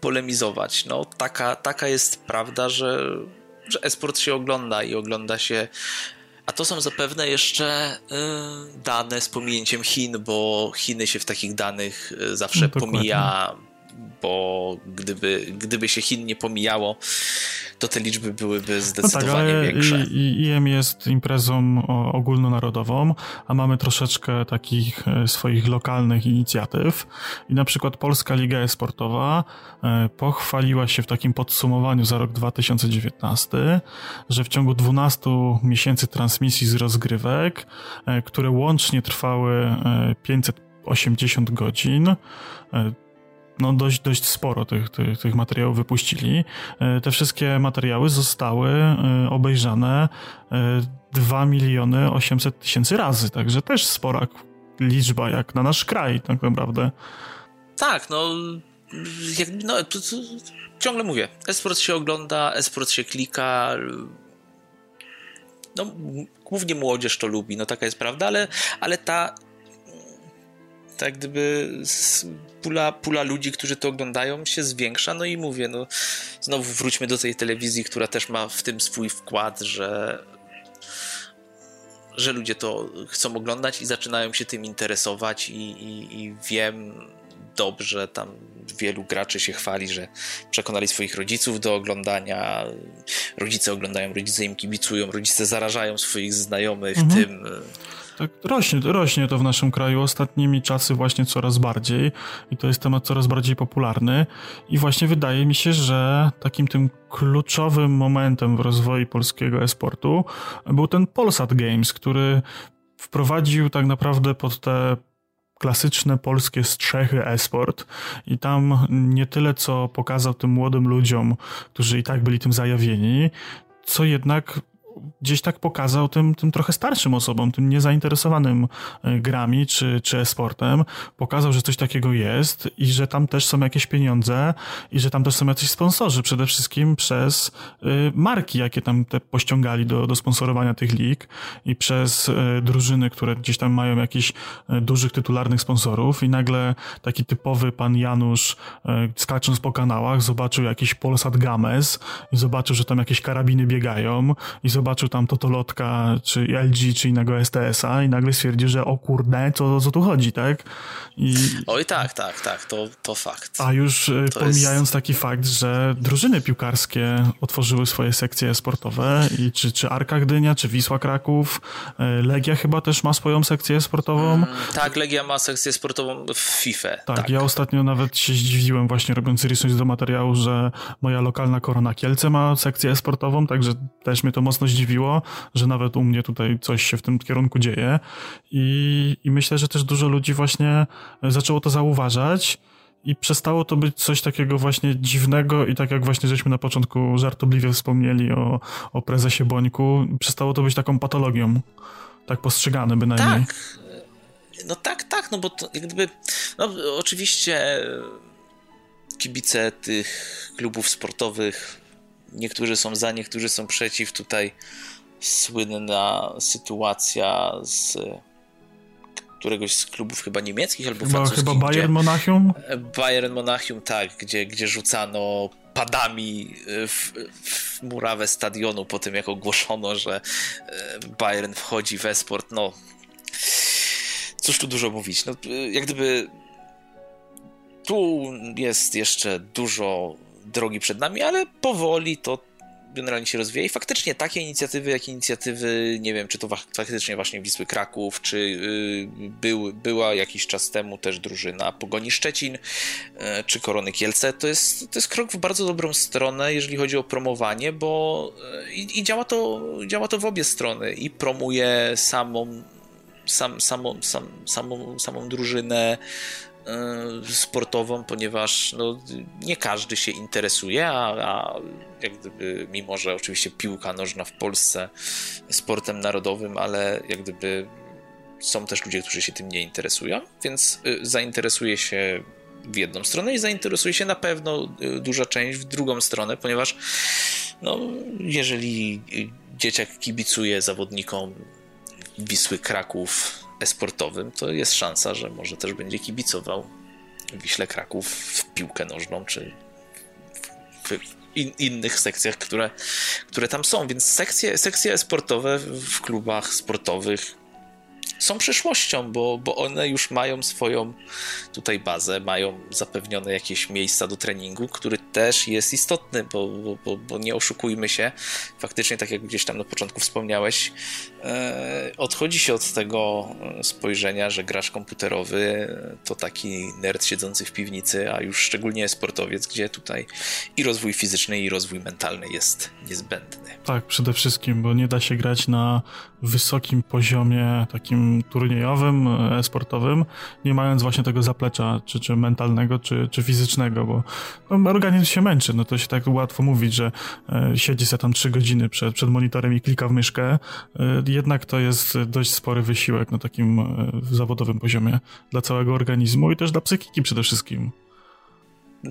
polemizować. No taka, taka jest prawda, że, że esport się ogląda i ogląda się a to są zapewne jeszcze y, dane z pominięciem Chin, bo Chiny się w takich danych e, zawsze no, pomija bo gdyby, gdyby się Chin nie pomijało, to te liczby byłyby zdecydowanie no tak, większe. I, IM jest imprezą ogólnonarodową, a mamy troszeczkę takich e, swoich lokalnych inicjatyw. I na przykład Polska Liga Esportowa e, pochwaliła się w takim podsumowaniu za rok 2019, że w ciągu 12 miesięcy transmisji z rozgrywek, e, które łącznie trwały 580 godzin, no dość, dość sporo tych, tych, tych materiałów wypuścili. E, te wszystkie materiały zostały e, obejrzane 2 e, miliony 800 tysięcy razy, także też spora liczba jak na nasz kraj tak naprawdę. Tak, no, jak, no to, to, ciągle mówię, esport się ogląda, esport się klika, no głównie młodzież to lubi, no taka jest prawda, ale, ale ta tak gdyby pula, pula ludzi, którzy to oglądają się zwiększa, no i mówię, no znowu wróćmy do tej telewizji, która też ma w tym swój wkład, że że ludzie to chcą oglądać i zaczynają się tym interesować i, i, i wiem dobrze. Tam wielu graczy się chwali, że przekonali swoich rodziców do oglądania. Rodzice oglądają, rodzice im kibicują, rodzice zarażają swoich znajomych mhm. tym. Tak, rośnie, rośnie to w naszym kraju ostatnimi czasy właśnie coraz bardziej i to jest temat coraz bardziej popularny. I właśnie wydaje mi się, że takim tym kluczowym momentem w rozwoju polskiego esportu był ten Polsat Games, który wprowadził tak naprawdę pod te klasyczne polskie strzechy esport i tam nie tyle co pokazał tym młodym ludziom, którzy i tak byli tym zajawieni, co jednak gdzieś tak pokazał tym, tym trochę starszym osobom, tym niezainteresowanym e, grami czy, czy esportem, pokazał, że coś takiego jest i że tam też są jakieś pieniądze i że tam też są jacyś sponsorzy, przede wszystkim przez y, marki, jakie tam te pościągali do, do sponsorowania tych lig i przez y, drużyny, które gdzieś tam mają jakichś dużych tytularnych sponsorów. I nagle taki typowy pan Janusz skacząc po kanałach zobaczył jakiś Polsat Games i zobaczył, że tam jakieś karabiny biegają i zobaczył zobaczył tam Totolotka, czy LG, czy innego STS-a i nagle stwierdził, że o kurde, co, co tu chodzi, tak? I... Oj tak, tak, tak, to, to fakt. A już e, to pomijając jest... taki fakt, że drużyny piłkarskie otworzyły swoje sekcje sportowe i czy, czy Arka Gdynia, czy Wisła Kraków, e, Legia chyba też ma swoją sekcję sportową. Mm, tak, Legia ma sekcję sportową w FIFA. Tak, tak, ja ostatnio nawet się zdziwiłem właśnie robiąc research do materiału, że moja lokalna Korona Kielce ma sekcję sportową, także też mnie to mocno zdziwiło, że nawet u mnie tutaj coś się w tym kierunku dzieje i, i myślę, że też dużo ludzi właśnie zaczęło to zauważać i przestało to być coś takiego właśnie dziwnego i tak jak właśnie żeśmy na początku żartobliwie wspomnieli o, o prezesie Bońku, przestało to być taką patologią, tak postrzegane bynajmniej. Tak, no tak, tak, no bo to jak gdyby, no oczywiście kibice tych klubów sportowych niektórzy są za, niektórzy są przeciw. Tutaj słynna sytuacja z któregoś z klubów chyba niemieckich albo chyba, francuskich. Chyba Bayern Monachium? Bayern Monachium, tak, gdzie, gdzie rzucano padami w, w murawę stadionu po tym, jak ogłoszono, że e, Bayern wchodzi w esport. No, cóż tu dużo mówić. No, jak gdyby tu jest jeszcze dużo drogi przed nami, ale powoli to generalnie się rozwija i faktycznie takie inicjatywy, jak inicjatywy, nie wiem, czy to faktycznie właśnie Wisły Kraków, czy yy, był, była jakiś czas temu też drużyna Pogoni Szczecin, yy, czy Korony Kielce, to jest, to jest krok w bardzo dobrą stronę, jeżeli chodzi o promowanie, bo yy, i działa, to, działa to w obie strony i promuje samą sam, samą, sam, samą, samą drużynę, sportową, ponieważ no, nie każdy się interesuje, a, a jak gdyby, mimo że oczywiście piłka nożna w Polsce sportem narodowym, ale jak gdyby są też ludzie, którzy się tym nie interesują, więc y, zainteresuje się w jedną stronę i zainteresuje się na pewno y, duża część w drugą stronę, ponieważ no, jeżeli dzieciak kibicuje zawodnikom Wisły Kraków esportowym, to jest szansa, że może też będzie kibicował Wiśle Kraków w piłkę nożną, czy w in, innych sekcjach, które, które tam są. Więc sekcje, sekcje sportowe w klubach sportowych są przyszłością, bo, bo one już mają swoją tutaj bazę, mają zapewnione jakieś miejsca do treningu, który też jest istotny, bo, bo, bo nie oszukujmy się, faktycznie tak jak gdzieś tam na początku wspomniałeś, e, odchodzi się od tego spojrzenia, że grasz komputerowy to taki nerd siedzący w piwnicy, a już szczególnie sportowiec, gdzie tutaj i rozwój fizyczny, i rozwój mentalny jest niezbędny. Tak, przede wszystkim, bo nie da się grać na wysokim poziomie takim turniejowym, e, sportowym, nie mając właśnie tego zaplecza, czy, czy mentalnego, czy, czy fizycznego, bo no, organizm się męczy, no to się tak łatwo mówić, że e, siedzi sobie tam trzy godziny przed, przed monitorem i klika w myszkę, e, jednak to jest dość spory wysiłek na takim e, zawodowym poziomie dla całego organizmu i też dla psychiki przede wszystkim.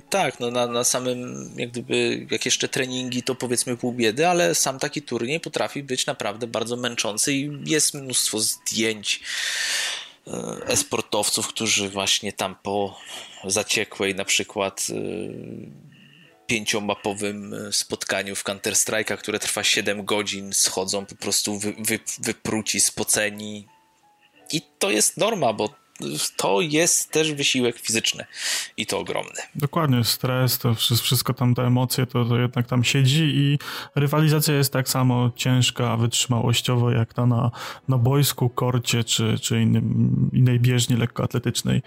Tak, no na, na samym, jak gdyby, jak jeszcze treningi, to powiedzmy pół biedy, ale sam taki turniej potrafi być naprawdę bardzo męczący i jest mnóstwo zdjęć e, esportowców, którzy właśnie tam po zaciekłej na przykład e, pięciomapowym spotkaniu w Counter-Strike'a, które trwa 7 godzin, schodzą po prostu wy, wy, wypruci, spoceni. I to jest norma, bo to jest też wysiłek fizyczny i to ogromny. Dokładnie, stres, to wszystko tam, te emocje, to, to jednak tam siedzi i rywalizacja jest tak samo ciężka, wytrzymałościowo jak ta na, na boisku, korcie czy, czy innym, innej bieżni lekkoatletycznej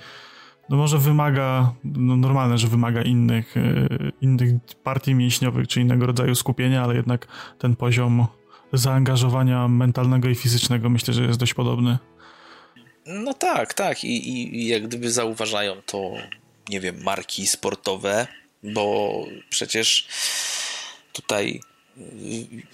no może wymaga, no normalne, że wymaga innych, e, innych partii mięśniowych czy innego rodzaju skupienia, ale jednak ten poziom zaangażowania mentalnego i fizycznego myślę, że jest dość podobny. No tak, tak. I, i, jak gdyby zauważają to, nie wiem, marki sportowe, bo przecież tutaj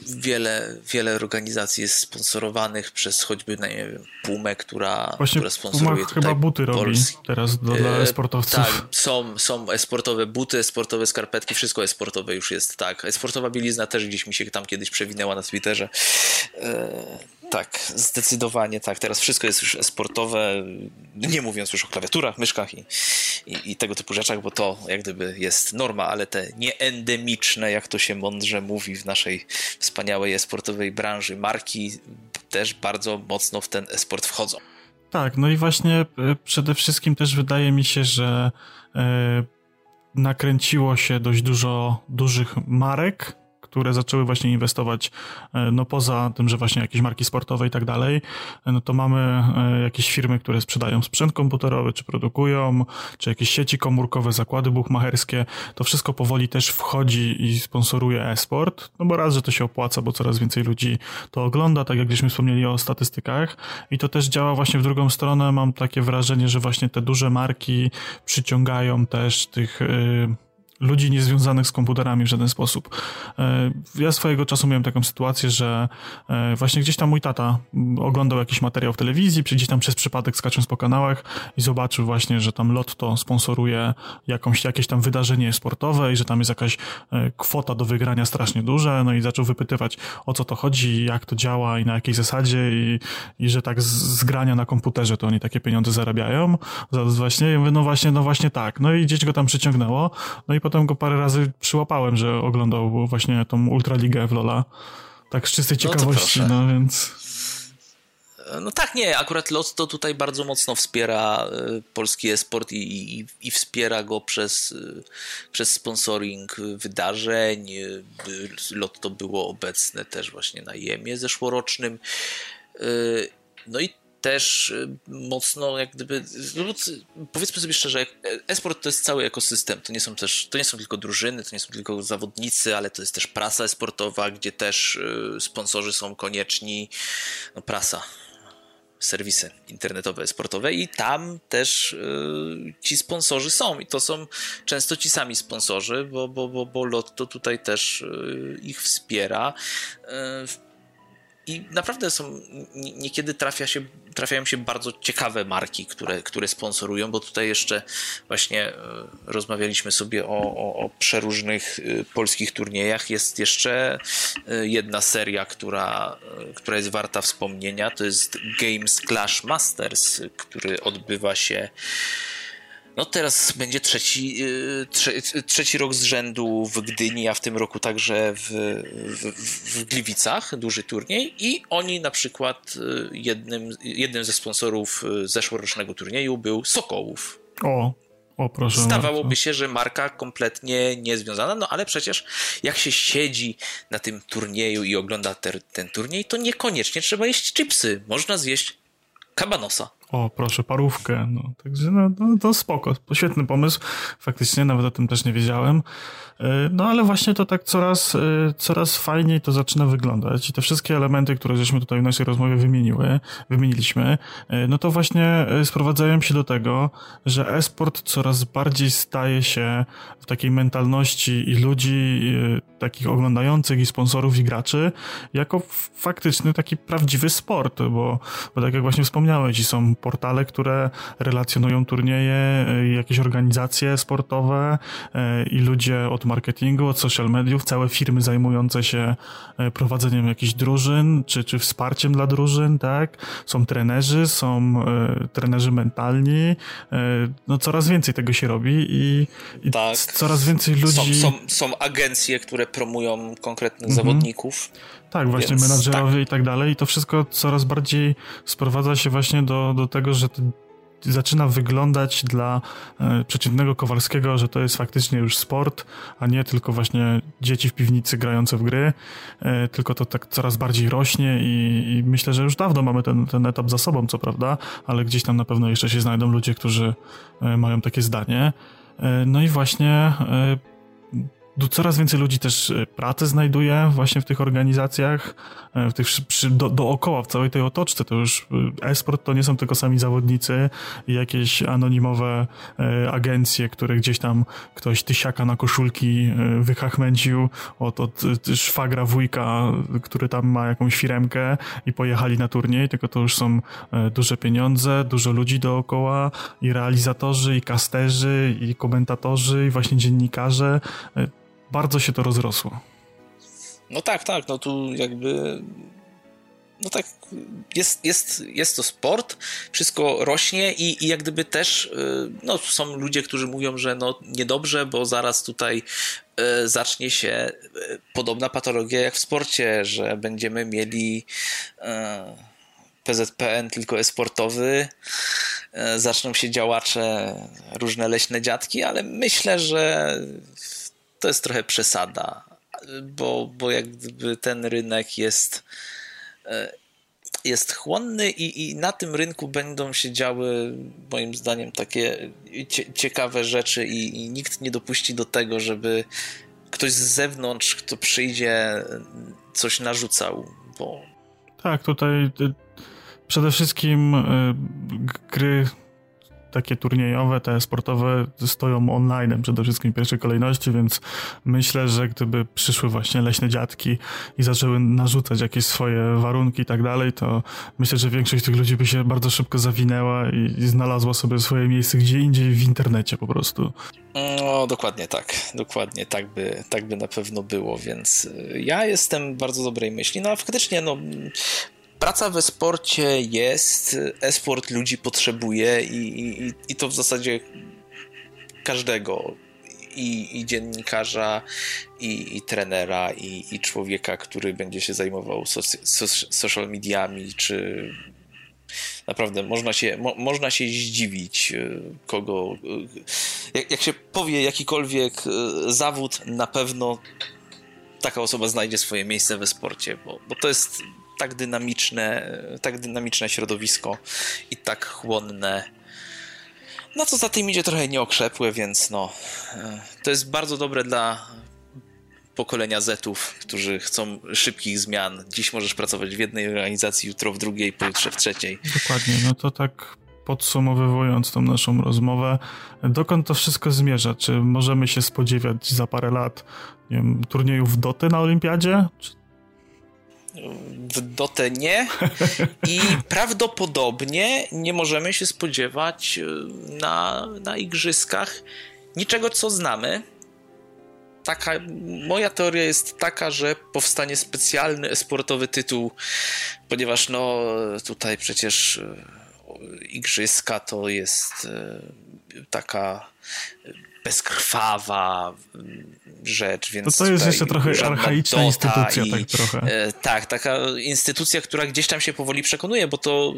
wiele, wiele organizacji jest sponsorowanych przez choćby, no nie wiem, Pumę, która, Właśnie która sponsoruje Puma chyba buty robi teraz dla e, esportowców. Tak, są, są esportowe buty, esportowe skarpetki, wszystko esportowe już jest, tak. Esportowa bielizna też gdzieś mi się tam kiedyś przewinęła na Twitterze. E, tak, zdecydowanie tak. Teraz wszystko jest już sportowe, nie mówiąc już o klawiaturach, myszkach i, i, i, tego typu rzeczach, bo to jak gdyby jest norma, ale te nieendemiczne, jak to się mądrze mówi w naszej wspaniałej esportowej branży, marki też bardzo mocno w ten esport wchodzą. Tak, no i właśnie e, przede wszystkim też wydaje mi się, że e, nakręciło się dość dużo dużych marek, które zaczęły właśnie inwestować, e, no poza tym, że właśnie jakieś marki sportowe i tak dalej, e, no to mamy e, jakieś firmy, które sprzedają sprzęt komputerowy, czy produkują, czy jakieś sieci komórkowe, zakłady buchmacherskie, to wszystko powoli też wchodzi i sponsoruje e-sport, no bo raz, że to się opłaca, bo coraz więcej ludzi to ogląda, tak jak gdzieśmy wspomnieli o statystykach. I to też działa właśnie w drugą stronę, mam takie wrażenie, że właśnie te duże marki przyciągają też tych yy, ludzi niezwiązanych z komputerami w żaden sposób. E, ja swojego czasu miałem taką sytuację, że e, właśnie gdzieś tam mój tata oglądał jakiś materiał w telewizji, gdzieś tam przez przypadek skacząc po kanałach i zobaczył właśnie, że tam Lotto sponsoruje jakąś, jakieś tam wydarzenie sportowe i że tam jest jakaś e, kwota do wygrania strasznie duża, no i zaczął wypytywać o co to chodzi, jak to działa i na jakiej zasadzie i, i że tak z, grania na komputerze to oni takie pieniądze zarabiają. Właśnie, no właśnie, no właśnie tak. No i gdzieś go tam przyciągnęło, no i go parę razy przyłapałem, że oglądał właśnie tą Ultraligę w Lola. Tak z czystej no ciekawości, no, no więc... No tak, nie, akurat Lotto tutaj bardzo mocno wspiera y, polski e-sport i, i, i, wspiera go przez, y, przez sponsoring wydarzeń. Y, Lotto było obecne też właśnie na Jemie zeszłorocznym. No i też y, mocno jak gdyby, powiedzmy sobie szczerze, esport to jest cały ekosystem, to nie są też, to nie są tylko drużyny, to nie są tylko zawodnicy, ale to jest też prasa esportowa, gdzie też y, sponsorzy są konieczni, no prasa, serwisy internetowe, sportowe i tam też y, ci sponsorzy są. I to są często ci sami sponsorzy, bo, bo, bo, bo Lotto tutaj też ich wspiera. I naprawdę są, niekiedy trafia się, trafiają się bardzo ciekawe marki, które, które sponsorują, bo tutaj jeszcze właśnie e, rozmawialiśmy sobie o, o, o przeróżnych e, polskich turniejach. Jest jeszcze e, jedna seria, która, która jest warta wspomnienia. To jest Games Clash Masters, który odbywa się no teraz będzie trzeci, y, trze, trzeci rok z rzędu w Gdyni, a w tym roku także w, w, w Gliwicach, duży turniej i oni na przykład y, jednym, jednym ze sponsorów y, zeszłorocznego turnieju był Sokołów. O, o, proszę Zdawałoby się, że marka kompletnie niezwiązana, no ale przecież jak się siedzi na tym turnieju i ogląda ter, ten turniej, to niekoniecznie trzeba jeść chipsy. Można zjeść kabanosa. O, proszę, parówkę. No, także no, no, to spoko, świetny pomysł. Faktycznie, nawet o tym też nie wiedziałem. E, no ale właśnie to tak coraz, e, coraz fajniej to zaczyna wyglądać i te wszystkie elementy, które żeśmy tutaj w naszej rozmowie wymieniły, wymieniliśmy, e, no to właśnie sprowadzają się do tego, że esport coraz bardziej staje się w takiej mentalności i ludzi, takich oglądających i sponsorów i graczy, jako faktyczny taki prawdziwy sport, bo, bo tak jak właśnie wspomniałeś, i są portale, które relacjonują turnieje, jakieś organizacje sportowe i ludzie od marketingu, od social mediów, całe firmy zajmujące się e, prowadzeniem jakichś drużyn, czy, czy wsparciem dla drużyn, tak? Są trenerzy, są trenerzy mentalni, no coraz więcej tego się robi i, i tak. coraz więcej ludzi... Są, są, są agencje, które promują konkretnych mhm. zawodników. Tak, właśnie Więc menadżerowie tak. i tak dalej i to wszystko coraz bardziej sprowadza się właśnie do, do tego, że zaczyna wyglądać dla e, przeciętnego Kowalskiego, że to jest faktycznie już sport, a nie tylko właśnie dzieci w piwnicy grające w gry, e, tylko to tak coraz bardziej rośnie i, i myślę, że już dawno mamy ten, ten etap za sobą, co prawda, ale gdzieś tam na pewno jeszcze się znajdą ludzie, którzy e, mają takie zdanie. E, no i właśnie coraz więcej ludzi też e, pracę znajduje właśnie w tych organizacjach, w tych przy, do, dookoła, w całej tej otoczce. To już e-sport to nie są tylko sami zawodnicy i jakieś anonimowe agencje, które gdzieś tam ktoś tysiaka na koszulki wychachmęcił od, od szwagra wujka, który tam ma jakąś firemkę i pojechali na turniej, tylko to już są duże pieniądze, dużo ludzi dookoła i realizatorzy, i kasterzy, i komentatorzy, i właśnie dziennikarze bardzo się to rozrosło. No tak, tak, no tu jakby no tak, jest, jest, jest to sport, wszystko rośnie i, i jak gdyby też y, no, są ludzie, którzy mówią, że no niedobrze, bo zaraz tutaj y, zacznie się y, podobna patologia jak w sporcie, że będziemy mieli PZPN tylko esportowy, zaczną się działacze, różne leśne dziadki, ale myślę, że to jest trochę przesada, bo, bo jak gdyby ten rynek jest e, jest chłonny i, i na tym rynku będą się działy moim zdaniem takie cie, ciekawe rzeczy i, i nikt nie dopuści do tego, żeby ktoś z zewnątrz, kto przyjdzie, coś narzucał, bo... Tak, tutaj y, przede wszystkim y, gry takie turniejowe, te sportowe stoją online przede wszystkim w pierwszej kolejności, więc myślę, że gdyby przyszły właśnie leśne dziadki i zaczęły narzucać jakieś swoje warunki i tak dalej, to myślę, że większość tych ludzi by się bardzo szybko zawinęła i, znalazła sobie swoje miejsce gdzie indziej w internecie po prostu. No, dokładnie tak. Dokładnie tak by, tak by na pewno było, więc y, ja jestem bardzo dobrej myśli. No, a faktycznie, no, praca we sporcie jest, e-sport ludzi potrzebuje i, i, i to w zasadzie każdego. I, i dziennikarza, i, i trenera, i, i człowieka, który będzie się zajmował social mediami, czy naprawdę można się, mo, można się zdziwić, e, kogo. E, jak, jak się powie jakikolwiek e, zawód, na pewno taka osoba znajdzie swoje miejsce we sporcie, bo, bo to jest tak dynamiczne, tak dynamiczne środowisko i tak chłonne. No co za tym idzie trochę nieokrzepłe, więc no e, to jest bardzo dobre dla pokolenia Zetów, którzy chcą szybkich zmian. Dziś możesz pracować w jednej organizacji, jutro w drugiej, pojutrze w trzeciej. Dokładnie, no to tak podsumowując tą naszą rozmowę, dokąd to wszystko zmierza? Czy możemy się spodziewać za parę lat nie wiem, turniejów Doty na Olimpiadzie? Czy w Dotę nie i prawdopodobnie nie możemy się spodziewać e, na, na igrzyskach niczego, co znamy. Taka, moja teoria jest taka, że powstanie specjalny esportowy tytuł, ponieważ no tutaj przecież e, igrzyska to jest e, taka bezkrwawa rzecz, więc... To, to jest jeszcze trochę archaiczna instytucja, i, tak trochę. E, tak, taka instytucja, która gdzieś tam się powoli przekonuje, bo to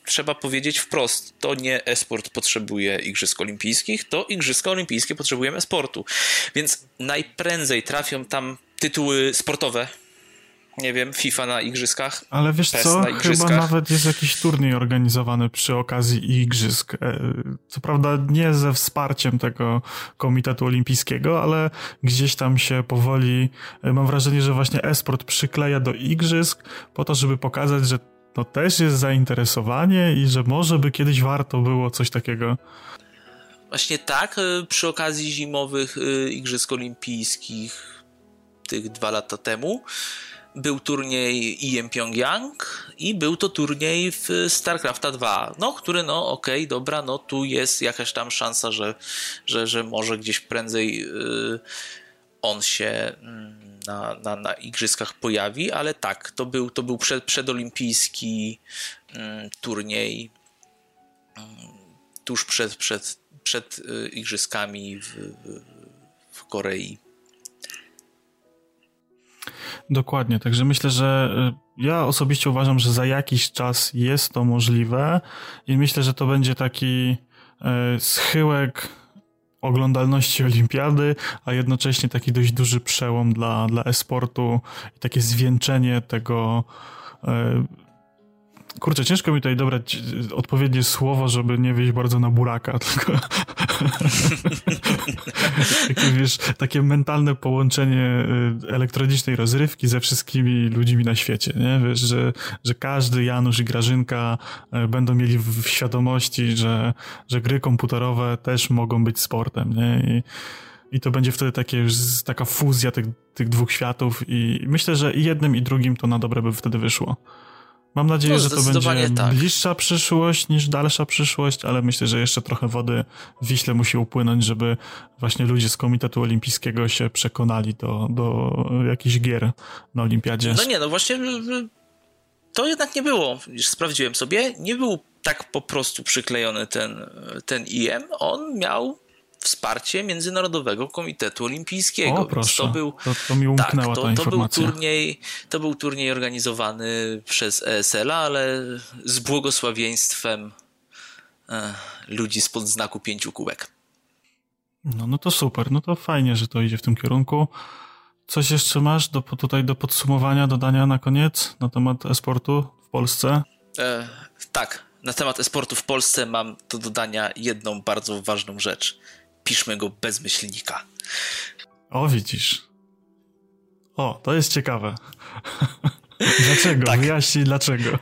y, trzeba powiedzieć wprost, to nie esport potrzebuje Igrzysk Olimpijskich, to Igrzyska Olimpijskie potrzebują esportu. Więc najprędzej trafią tam tytuły sportowe, nie wiem, FIFA na igrzyskach. Ale wiesz PES co, chyba nawet jest jakiś turniej organizowany przy okazji igrzysk. E, co prawda nie ze wsparciem tego Komitetu Olimpijskiego, ale gdzieś tam się powoli, e, mam wrażenie, że właśnie esport przykleja do igrzysk po to, żeby pokazać, że to też jest zainteresowanie i że może by kiedyś warto było coś takiego. Właśnie tak, e, przy okazji zimowych Igrzysk Olimpijskich tych dwa lata temu był turniej IM Pyongyang i był to turniej w StarCrafta 2, no, który, no, okej, okay, dobra, no, tu jest jakaś tam szansa, że, że, że może gdzieś prędzej yy, on się mm, na, na, na igrzyskach pojawi, ale tak, to był, to był przed, przedolimpijski yy, turniej yy, tuż przed, przed, przed y, igrzyskami w, w Korei. Dokładnie, także myślę, że y, ja osobiście uważam, że za jakiś czas jest to możliwe i myślę, że to będzie taki y, schyłek oglądalności olimpiady, a jednocześnie taki dość duży przełom dla, dla e-sportu i takie zwieńczenie tego y, Kurczę, ciężko mi tutaj dobrać odpowiednie słowo, żeby nie wieść bardzo na buraka, tylko takie, wiesz, takie mentalne połączenie y, elektronicznej rozrywki ze wszystkimi ludźmi na świecie, nie? Wiesz, że, że każdy Janusz i Grażynka y, będą mieli w świadomości, że, że gry komputerowe też mogą być sportem, nie? I, i to będzie wtedy takie, taka fuzja tych, tych dwóch światów i myślę, że i jednym i drugim to na dobre by wtedy wyszło. Mam nadzieję, no, że to będzie tak. bliższa przyszłość niż dalsza przyszłość, ale myślę, że jeszcze trochę wody w Wiśle musi upłynąć, żeby właśnie ludzie z Komitetu Olimpijskiego się przekonali do, do jakichś gier na Olimpiadzie. No nie, no właśnie to jednak nie było, sprawdziłem sobie, nie był tak po prostu przyklejony ten, ten IM, on miał wsparcie Międzynarodowego Komitetu Olimpijskiego. O, proszę. To, był, to, to mi tak, to, to był turniej, to był turniej organizowany przez ESL, ale z błogosławieństwem e, ludzi spod znaku pięciu kółek. No, no to super, no to fajnie, że to idzie w tym kierunku. Coś jeszcze masz do, tutaj do podsumowania, dodania na koniec na temat e-sportu w Polsce? E, tak, na temat e-sportu w Polsce mam do dodania jedną bardzo ważną rzecz piszmy go bez myślnika. O, widzisz. O, to jest ciekawe. Dlaczego? tak. Wyjaśnij dlaczego.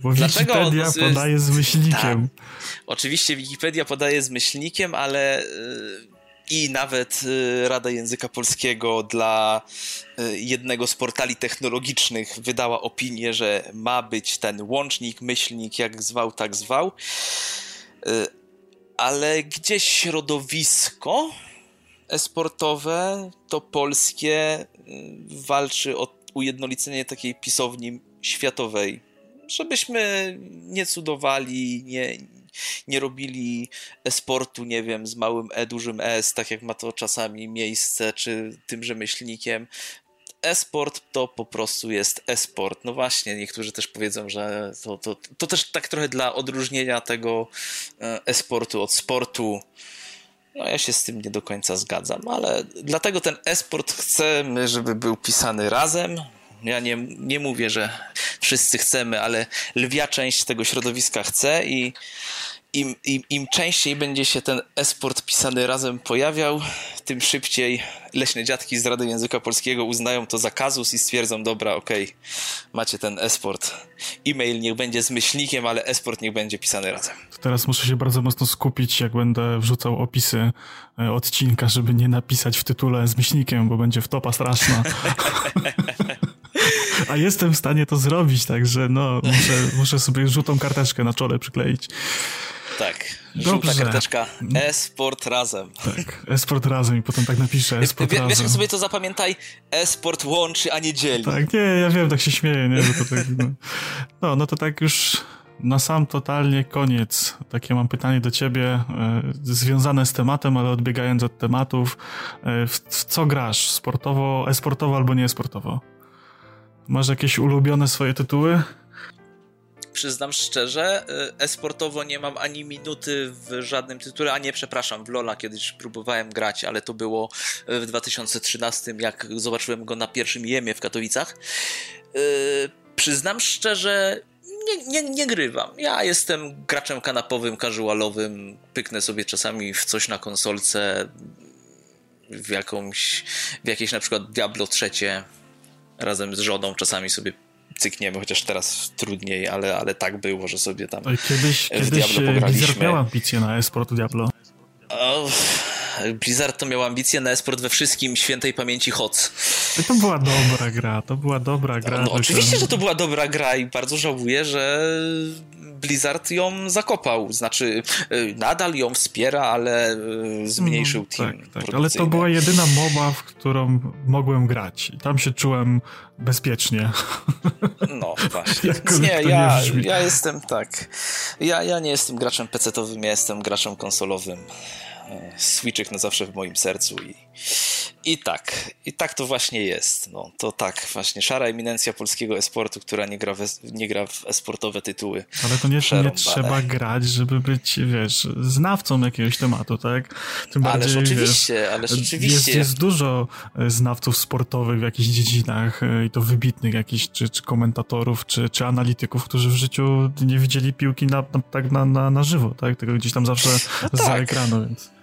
Bo dlaczego Wikipedia on, podaje z myślnikiem. Tak. Oczywiście Wikipedia podaje z myślnikiem, ale y, i nawet y, Rada Języka Polskiego dla y, jednego z portali technologicznych wydała opinię, że ma być ten łącznik, myślnik, jak zwał, tak zwał ale gdzieś środowisko esportowe to polskie mm, walczy o ujednolicenie takiej pisowni światowej. Żebyśmy nie cudowali, nie, nie robili esportu, nie wiem, z małym E, dużym S, tak jak ma to czasami miejsce, czy tym rzemieślnikiem, e-sport to po prostu jest e-sport. No właśnie, niektórzy też powiedzą, że to, to, to też tak trochę dla odróżnienia tego e, e-sportu od sportu. No ja się z tym nie do końca zgadzam, ale dlatego ten e-sport chcemy, żeby był pisany razem. Ja nie, nie mówię, że wszyscy chcemy, ale lwia część tego środowiska chce i im, im, im częściej będzie się ten esport pisany razem pojawiał, tym szybciej leśne dziadki z Rady Języka Polskiego uznają to za kazus i stwierdzą, dobra, okej, okay, macie ten esport. E-mail niech będzie z myślnikiem, ale esport niech będzie pisany razem. Teraz muszę się bardzo mocno skupić, jak będę wrzucał opisy e, odcinka, żeby nie napisać w tytule z myślnikiem, bo będzie wtopa straszna. A jestem w stanie to zrobić, także no, muszę, muszę sobie żółtą karteczkę na czole przykleić. Tak. Żółta Dobrze. karteczka. E-sport razem. Tak, e-sport razem i potem tak napiszę e-sport razem. Wiesz, jak sobie to zapamiętaj, e-sport łączy, a nie dzieli. Tak, nie, ja wiem, tak się śmieję, nie? Że to tak, no. no, no to tak już na sam totalnie koniec. Takie mam pytanie do ciebie, e, związane z tematem, ale odbiegając od tematów. E, w, w co grasz? Sportowo, e-sportowo albo nie sportowo? Masz jakieś ulubione swoje tytuły? Przyznam szczerze, y, esportowo nie mam ani minuty w żadnym tytule, a nie, przepraszam, w Lola kiedyś próbowałem grać, ale to było y, w 2013, jak zobaczyłem go na pierwszym jemie w Katowicach. Yy, przyznam szczerze, nie, nie, nie grywam. Ja jestem graczem kanapowym, casualowym, pyknę sobie czasami w coś na konsolce, w jakąś, w jakieś na przykład Diablo trzecie razem z żoną czasami sobie cykniemy, chociaż teraz trudniej, ale, ale tak było, że sobie tam Oj, kiedyś, w kiedyś Diablo e, pograliśmy. Blizzard miał ambicje na esport Diablo. O, Blizzard to miał ambicje na esport we wszystkim świętej pamięci HOTS. To była dobra gra, to była dobra gra. No, no oczywiście, że to była dobra gra i bardzo żałuję, że Blizzard ją zakopał. Znaczy, y, nadal ją wspiera, ale y, zmniejszył no, team. Tak, tak. ale to była jedyna mowa, w którą mogłem grać. I tam się czułem bezpiecznie. No, właśnie. nie, ja, nie ja jestem tak. Ja, ja nie jestem graczem PC-owym, ja jestem graczem konsolowym. E, Switchek na zawsze w moim sercu i I tak, i tak to właśnie jest. No, to tak, właśnie szara eminencja polskiego esportu, która nie gra w, nie gra w esportowe tytuły. Ale to nie, nie trzeba grać, żeby być, wiesz, znawcą jakiegoś tematu, tak? Tym bardziej, ależ oczywiście, wiesz, ależ oczywiście. Jest, jest dużo e, znawców sportowych w jakichś dziedzinach e, i to wybitnych jakichś, czy, czy komentatorów, czy, czy analityków, którzy w życiu nie widzieli piłki na, na, tak na, na, na żywo, tak? Tego gdzieś tam zawsze no tak. za ekranu, więc...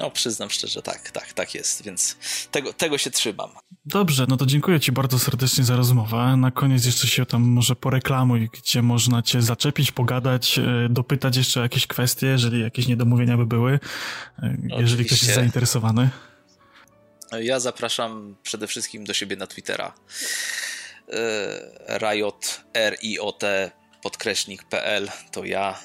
No, przyznam szczerze, tak, tak, tak jest, więc tego, tego się trzymam. Dobrze, no to dziękuję Ci bardzo serdecznie za rozmowę. Na koniec jeszcze się tam może poreklamuj, gdzie można Cię zaczepić, pogadać, e, dopytać jeszcze o jakieś kwestie, jeżeli jakieś niedomówienia by były, e, jeżeli Oczywiście. ktoś jest zainteresowany. Ja zapraszam przede wszystkim do siebie na Twittera. E, Riot, R-I-O-T, podkreśnik.pl to ja.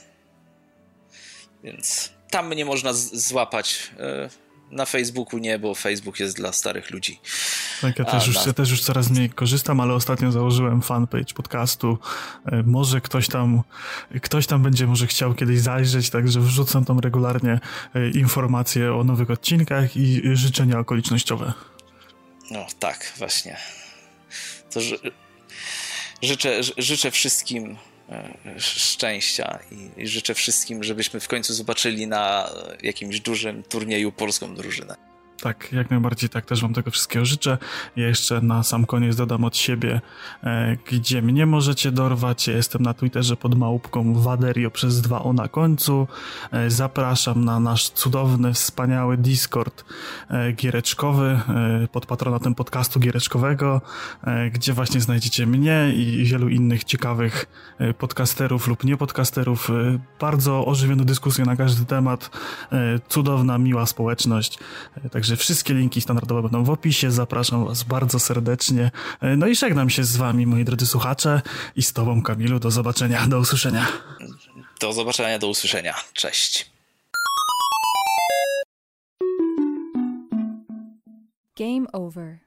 Więc tam mnie można złapać. E, na Facebooku nie, bo Facebook jest dla starych ludzi. Tak, ja też, już, na... ja też już coraz mniej korzystam, ale ostatnio założyłem fanpage podcastu. E, może ktoś tam, ktoś tam będzie może chciał kiedyś zajrzeć, także wrzucam tam regularnie e, informacje o nowych odcinkach i życzenia okolicznościowe. No tak, właśnie. To życzę, życzę wszystkim szczęścia i, życzę wszystkim, żebyśmy w końcu zobaczyli na jakimś dużym turnieju polską drużynę. Tak, jak najbardziej tak też Wam tego wszystkiego życzę. Ja jeszcze na sam koniec dodam od siebie, e, gdzie mnie możecie dorwać. Ja jestem na Twitterze pod małpką Waderio przez dwa o na końcu. E, zapraszam na nasz cudowny, wspaniały Discord e, giereczkowy e, pod patronatem podcastu giereczkowego, e, gdzie właśnie znajdziecie mnie i wielu innych ciekawych e, podcasterów lub niepodcasterów. bardzo ożywioną dyskusję na każdy temat. cudowna, miła społeczność. Także wszystkie linki standardowe będą w opisie. Zapraszam Was bardzo serdecznie. E, no i żegnam się z Wami, moi drodzy słuchacze, i z Tobą, Kamilu. Do zobaczenia, do usłyszenia. Do zobaczenia, do usłyszenia. Cześć. Game over.